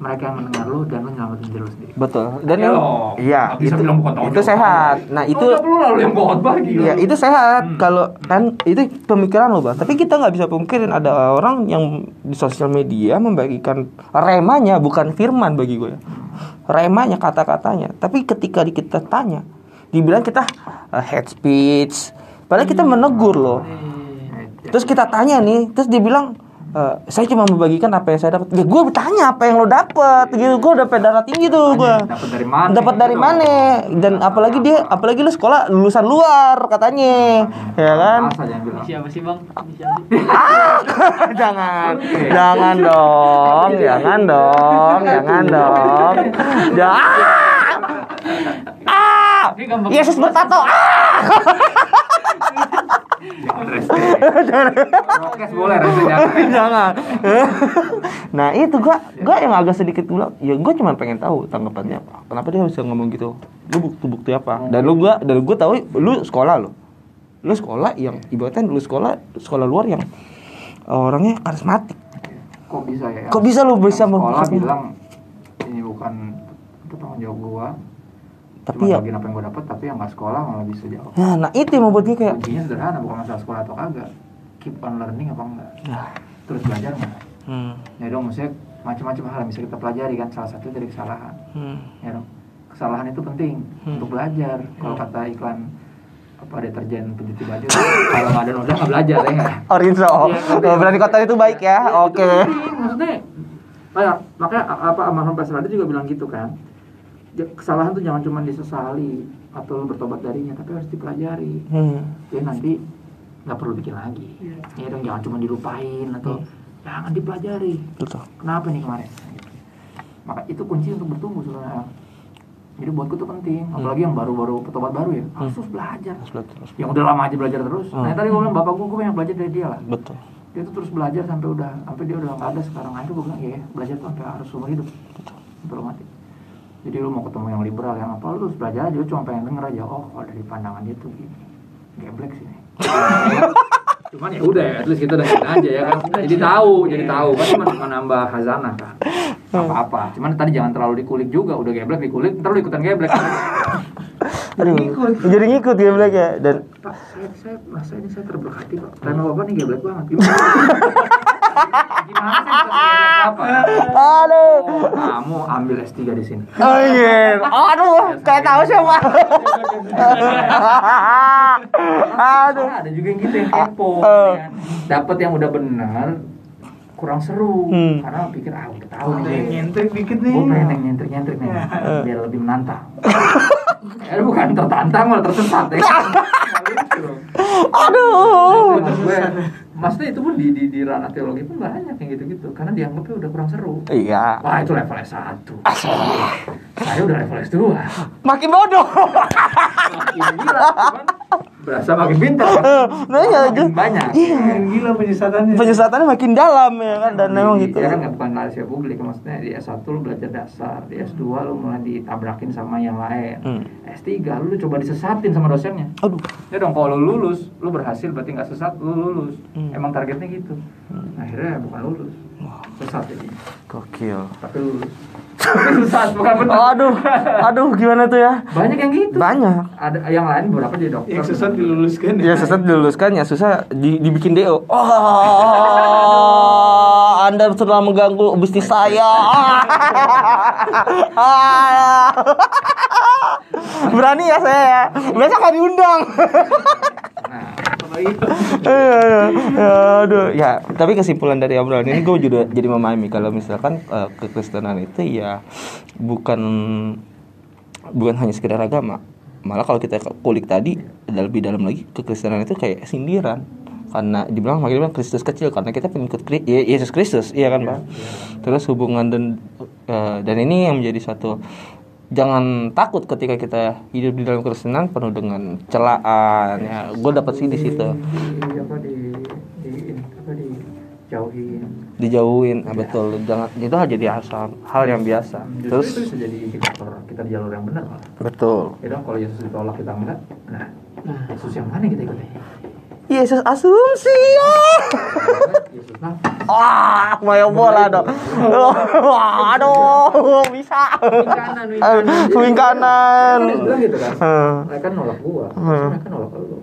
mereka yang mendengar lo dan lo nyelamatin diri lo sendiri Betul. Dan Ya iya, bisa itu, bilang itu sehat. Nah, itu lu lalu yang khotbah gitu Iya itu sehat Hmm. kalau kan itu pemikiran lo bang. Tapi kita nggak bisa pungkirin ada orang yang di sosial media membagikan remanya bukan firman bagi gue. Remanya kata-katanya. Tapi ketika kita tanya, dibilang kita uh, hate speech. Padahal kita menegur loh. Terus kita tanya nih, terus dia "Eh, saya cuma membagikan apa yang saya dapat. Ya gue bertanya apa yang lo dapat, gitu. Gue dapat darah tinggi tuh gue. Dapat dari mana? Dapat dari Gitu. mana? Dan apalagi dia, apalagi lu sekolah lulusan luar katanya, ya kan? Siapa sih bang? Sih? <laughs> jangan, jangan dong, jangan dong, jangan dong. Jangan. Ah! Ini gampang Yesus bertato. Ah! <laughs> Boleh rese jangan. jangan. nah itu gua, gua yang agak sedikit bilang, ya gua cuma pengen tahu tanggapannya apa. Kenapa dia bisa ngomong gitu? Lu bukti bukti apa? Dan lu gua, dan gua tahu lu sekolah lo. Lu sekolah yang ibaratnya lu sekolah sekolah luar yang orangnya karismatik. Kok bisa ya? Kok bisa lu bisa sekolah bilang ini bukan itu tanggung jawab gua. Tapi Cuma ya, apa yang gua dapat tapi yang nggak sekolah malah bisa jawab. nah, nah itu yang membuat gue kayak, Kuncinya sederhana bukan masalah sekolah atau kagak. Keep on learning apa enggak? nah, Terus belajar nggak? hmm, Ya dong, maksudnya macam-macam hal yang bisa kita pelajari kan salah satu dari kesalahan. hmm, Ya dong. Kesalahan itu penting Hmm. untuk belajar. Kalau kata iklan apa deterjen pencuci baju kalau nggak ada noda nggak belajar ya tapi- <laughs> Oh, berani kotor itu baik ya, Iya, oke. itu penting. Maksudnya, makanya apa Amarhum Pak Saradi juga bilang gitu kan. Kesalahan tuh jangan cuma disesali atau lu bertobat darinya, tapi harus dipelajari. Hmm, Jadi nanti nggak perlu bikin lagi. Iya. Ya dong, jangan cuma dilupain atau Hmm. jangan dipelajari. betul. Kenapa nih kemarin? Maka itu kunci untuk bertumbuh sebenarnya. Jadi buatku tuh penting, apalagi yang baru-baru petobat baru ya, harus terus belajar. Harus belajar, harus Yang udah lama aja belajar terus. Hmm. Nah tadi gue bilang bapak gue, gue banyak belajar dari dia lah Betul. dia tuh terus belajar sampai udah sampai dia udah nggak ada sekarang akhirnya gue bilang ya belajar tuh sampai harus seumur hidup sampai lu mati jadi lu mau ketemu yang liberal yang apa lu harus belajar aja lu cuma pengen denger aja oh kalau dari pandangan dia tuh gini. Geblek sih <laughs> cuman ya udah at least kita dengerin aja ya kan. Jadi tahu jadi tahu. Kan cuma menambah khazanah kan. Apa apa cuman tadi jangan terlalu dikulik juga. Udah geblek dikulik ntar lu ikutan geblek <laughs> Aduh, jadi ngikut ya Black ya? Dan Pak, saya, saya merasa ini saya terberkati Pak. Tema Bapak nih geblek banget. Gimana? <laughs> Gimana saya aduh. Oh, kamu ambil S3 di sini. Oh iya. Aduh, kayak tahu siapa. Aduh. Ada juga yang gitu yang kepo. Eh. ya. Dapat yang udah benar kurang seru Hmm. karena pikir ah udah tahu nih nyentrik dikit nih gue pengen yang nyentrik nyentrik nih Eh. biar lebih menantang ya bukan tertantang malah tersesat ya. <laughs> Aduh. Gue, maksudnya itu pun di, di, di ranah teologi pun banyak yang gitu-gitu karena dianggapnya udah kurang seru. Iya. wah itu level S1 saya udah level S2 Makin bodoh. makin gila cuman berasa makin pintar. <laughs> Nah, iya, makin banyak. Iya. Makin gila penyesatannya Penyesatannya makin dalam ya kan dan memang gitu. ya kan nggak bukan rahasia publik maksudnya di S1 lu belajar dasar di S2 lu mulai ditabrakin sama yang lain. Hmm. S3 lu coba disesatin sama dosennya. Aduh. ya dong kalau lu lulus lu berhasil berarti nggak sesat lu lulus. Hmm. emang targetnya gitu. Akhirnya bukan lulus. Sesat jadi Gokil. tapi lulus Susah, bukan benar. Aduh, aduh gimana tuh ya? Banyak yang gitu. Banyak. Ada yang lain beberapa jadi dokter. Yang sesat diluluskan Ya sesat diluluskan, ya susah di, dibikin DO. Oh, Anda sudah mengganggu bisnis saya. Berani ya saya ya. Besok akan diundang. Nah, <laughs> Aduh, ya. Tapi kesimpulan dari obrolan ini gue juga jadi memahami. Kalau misalkan eh, kekristenan itu ya bukan bukan hanya sekedar agama. Malah kalau kita kulik tadi ada lebih dalam lagi kekristenan itu kayak sindiran. Karena dibilang makanya bilang Kristus kecil karena kita pengikut Yesus Kristus iya kan Pak? Terus hubungan dan eh, dan ini yang menjadi satu jangan takut ketika kita hidup di dalam kekristenan penuh dengan celaan. Ya gue dapat sih di situ. Di apa di di ini apa di jauhin. dijauhin nah, betul. Jangan itu hal jadi asal hal yang biasa. Justru terus? itu bisa jadi indikator kita di jalur yang benar betul. Ya dong kalau Yesus ditolak kita enggak. Nah, Yesus yang mana kita ikuti? Yesus asumsi ya <laughs> wah mayo bola dong <laughs> Wah, aduh bisa wing kanan, bilang gitu kan. Hmm. Mereka nolak gua, Hmm. mereka nolak lu.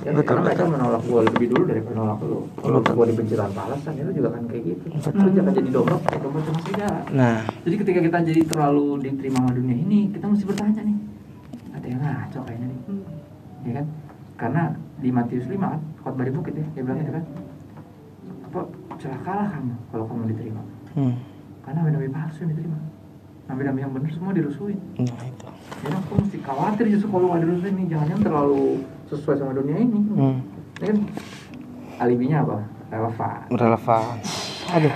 Ya, Betul, karena mereka menolak gua lebih dulu daripada nolak lu. Kalau Betul. gua dibenci tanpa alasan, itu juga kan kayak gitu. Lu jangan jadi domba, domba cuma serigala. nah Jadi ketika kita jadi terlalu diterima sama dunia ini, kita mesti bertanya nih. Ada yang ngaco kayaknya nih. Ya kan? Karena di Matius 5 kan, khotbah di bukit ya, dia bilang gitu kan. Apa celakalah kamu kalau kamu diterima. hmm. Karena nabi-nabi palsu yang diterima. Nabi-nabi yang benar semua dirusuin. nah itu Jadi aku mesti khawatir justru kalau nggak dirusuin nih, jangan-jangan terlalu sesuai sama dunia ini. hmm. Ya kan? Alibinya apa? Relevan. relevan aduh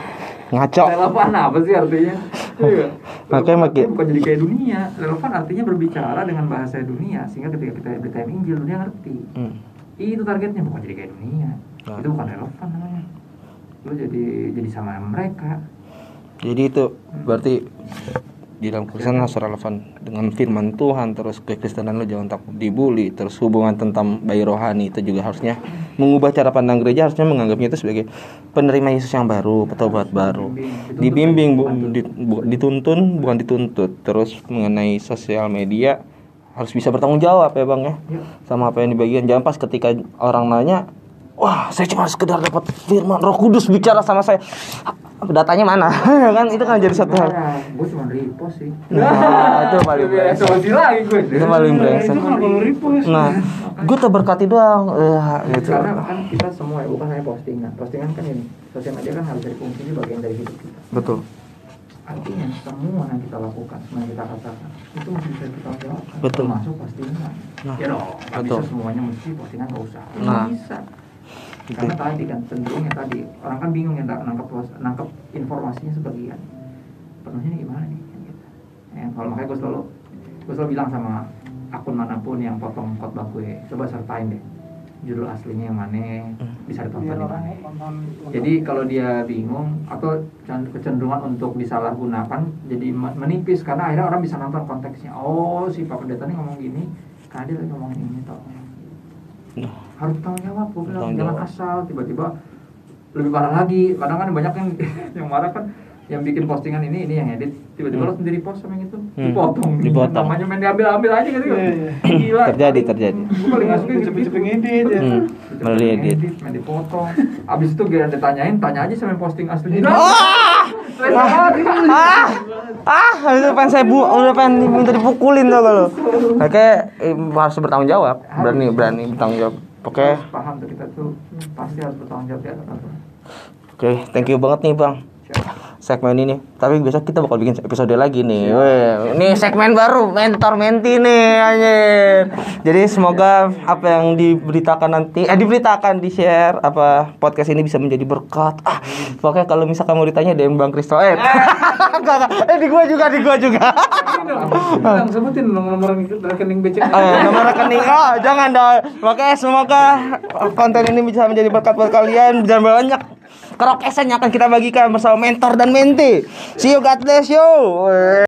ngaco Relevan apa sih artinya? <laughs> Iya. Makanya makin- bukan jadi kayak dunia. Relevan artinya berbicara dengan bahasa dunia sehingga ketika kita beritain Injil dunia ngerti. hmm. Itu targetnya bukan jadi kayak dunia. Nah. Itu bukan relevan namanya. Lu jadi jadi sama mereka. jadi itu berarti di dalam Kristen harus relevan dengan firman Tuhan terus kekristenan lo jangan takut dibully terus hubungan tentang bayi rohani itu juga harusnya mengubah cara pandang gereja harusnya menganggapnya itu sebagai penerima Yesus yang baru petobat baru dibimbing bu, di- bu- dituntun bukan dituntut terus mengenai sosial media harus bisa bertanggung jawab ya bang ya sama apa yang dibagikan jangan pas ketika orang nanya wah saya cuma sekedar dapat firman Roh Kudus bicara sama saya datanya mana <laughs> kan itu kan jadi satu hal gue cuma repost sih. Nah, itu paling brengsek. Solusi lagi gue. itu paling brengsek nah gue terberkati doang eh, gitu Karena kan kita semua ya, bukan hanya postingan. Postingan kan ini, sosial media kan harus dari fungsinya bagian dari hidup kita. betul Artinya semua yang kita lakukan, semua yang kita katakan itu mesti bisa kita jawab. Betul. Termasuk postingan. Nah, ya dong, betul. bisa semuanya mesti postingan nggak usah. Nah. bisa. Karena tadi kan cenderungnya tadi orang kan bingung ya nangkep nangkep informasinya sebagian. Penuhnya gimana nih? Gitu. Ya, kalau makanya gue selalu gue selalu bilang sama akun mana pun yang potong khotbah gue, coba sertain deh judul aslinya yang mana, bisa ditonton biar di mana. Jadi kalau dia bingung atau kecenderungan untuk disalahgunakan jadi me- menipis karena akhirnya orang bisa nonton konteksnya. Oh si Pak Pendeta ini ngomong gini karena dia lagi ngomongin ini tau. Nah. Harus tahu jawab, gue bilang Tanggung jangan asal tiba-tiba lebih parah lagi. Kadang kan banyak yang <laughs> yang marah kan yang bikin postingan ini ini yang edit. Tiba-tiba Hmm. lo sendiri post sama yang itu. Hmm. dipotong. Dipotong. namanya main diambil-ambil aja gitu. Iya, iya. gila. Terjadi, terjadi. gue paling gak suka gitu. cepet-cepet ngedit ya. Hmm. malah Main diedit main dipotong. Abis itu giliran ditanyain, tanya aja sama yang posting asli. ah! ah! Ah! Itu pengen saya bu udah pengen minta dipukulin tuh kalau oke harus bertanggung jawab. Berani berani bertanggung jawab. Oke. Paham tuh kita tuh pasti harus bertanggung jawab Tuhan. oke thank you banget nih bang segmen ini. Tapi besok kita bakal bikin episode lagi nih. Weh, ini segmen baru mentor menti nih anjir. Jadi semoga apa yang diberitakan nanti eh diberitakan di share apa podcast ini bisa menjadi berkat. Ah pokoknya kalau misalkan mau ditanya DM Bang Kristo eh <laughs> enggak eh di gua juga di gua juga. Sebutin nomor rekening BCA Eh, nomor rekening. Oh jangan dong. Makanya semoga konten ini bisa menjadi berkat buat kalian. Dan banyak kerokesan yang akan kita bagikan bersama mentor dan menti see you God bless you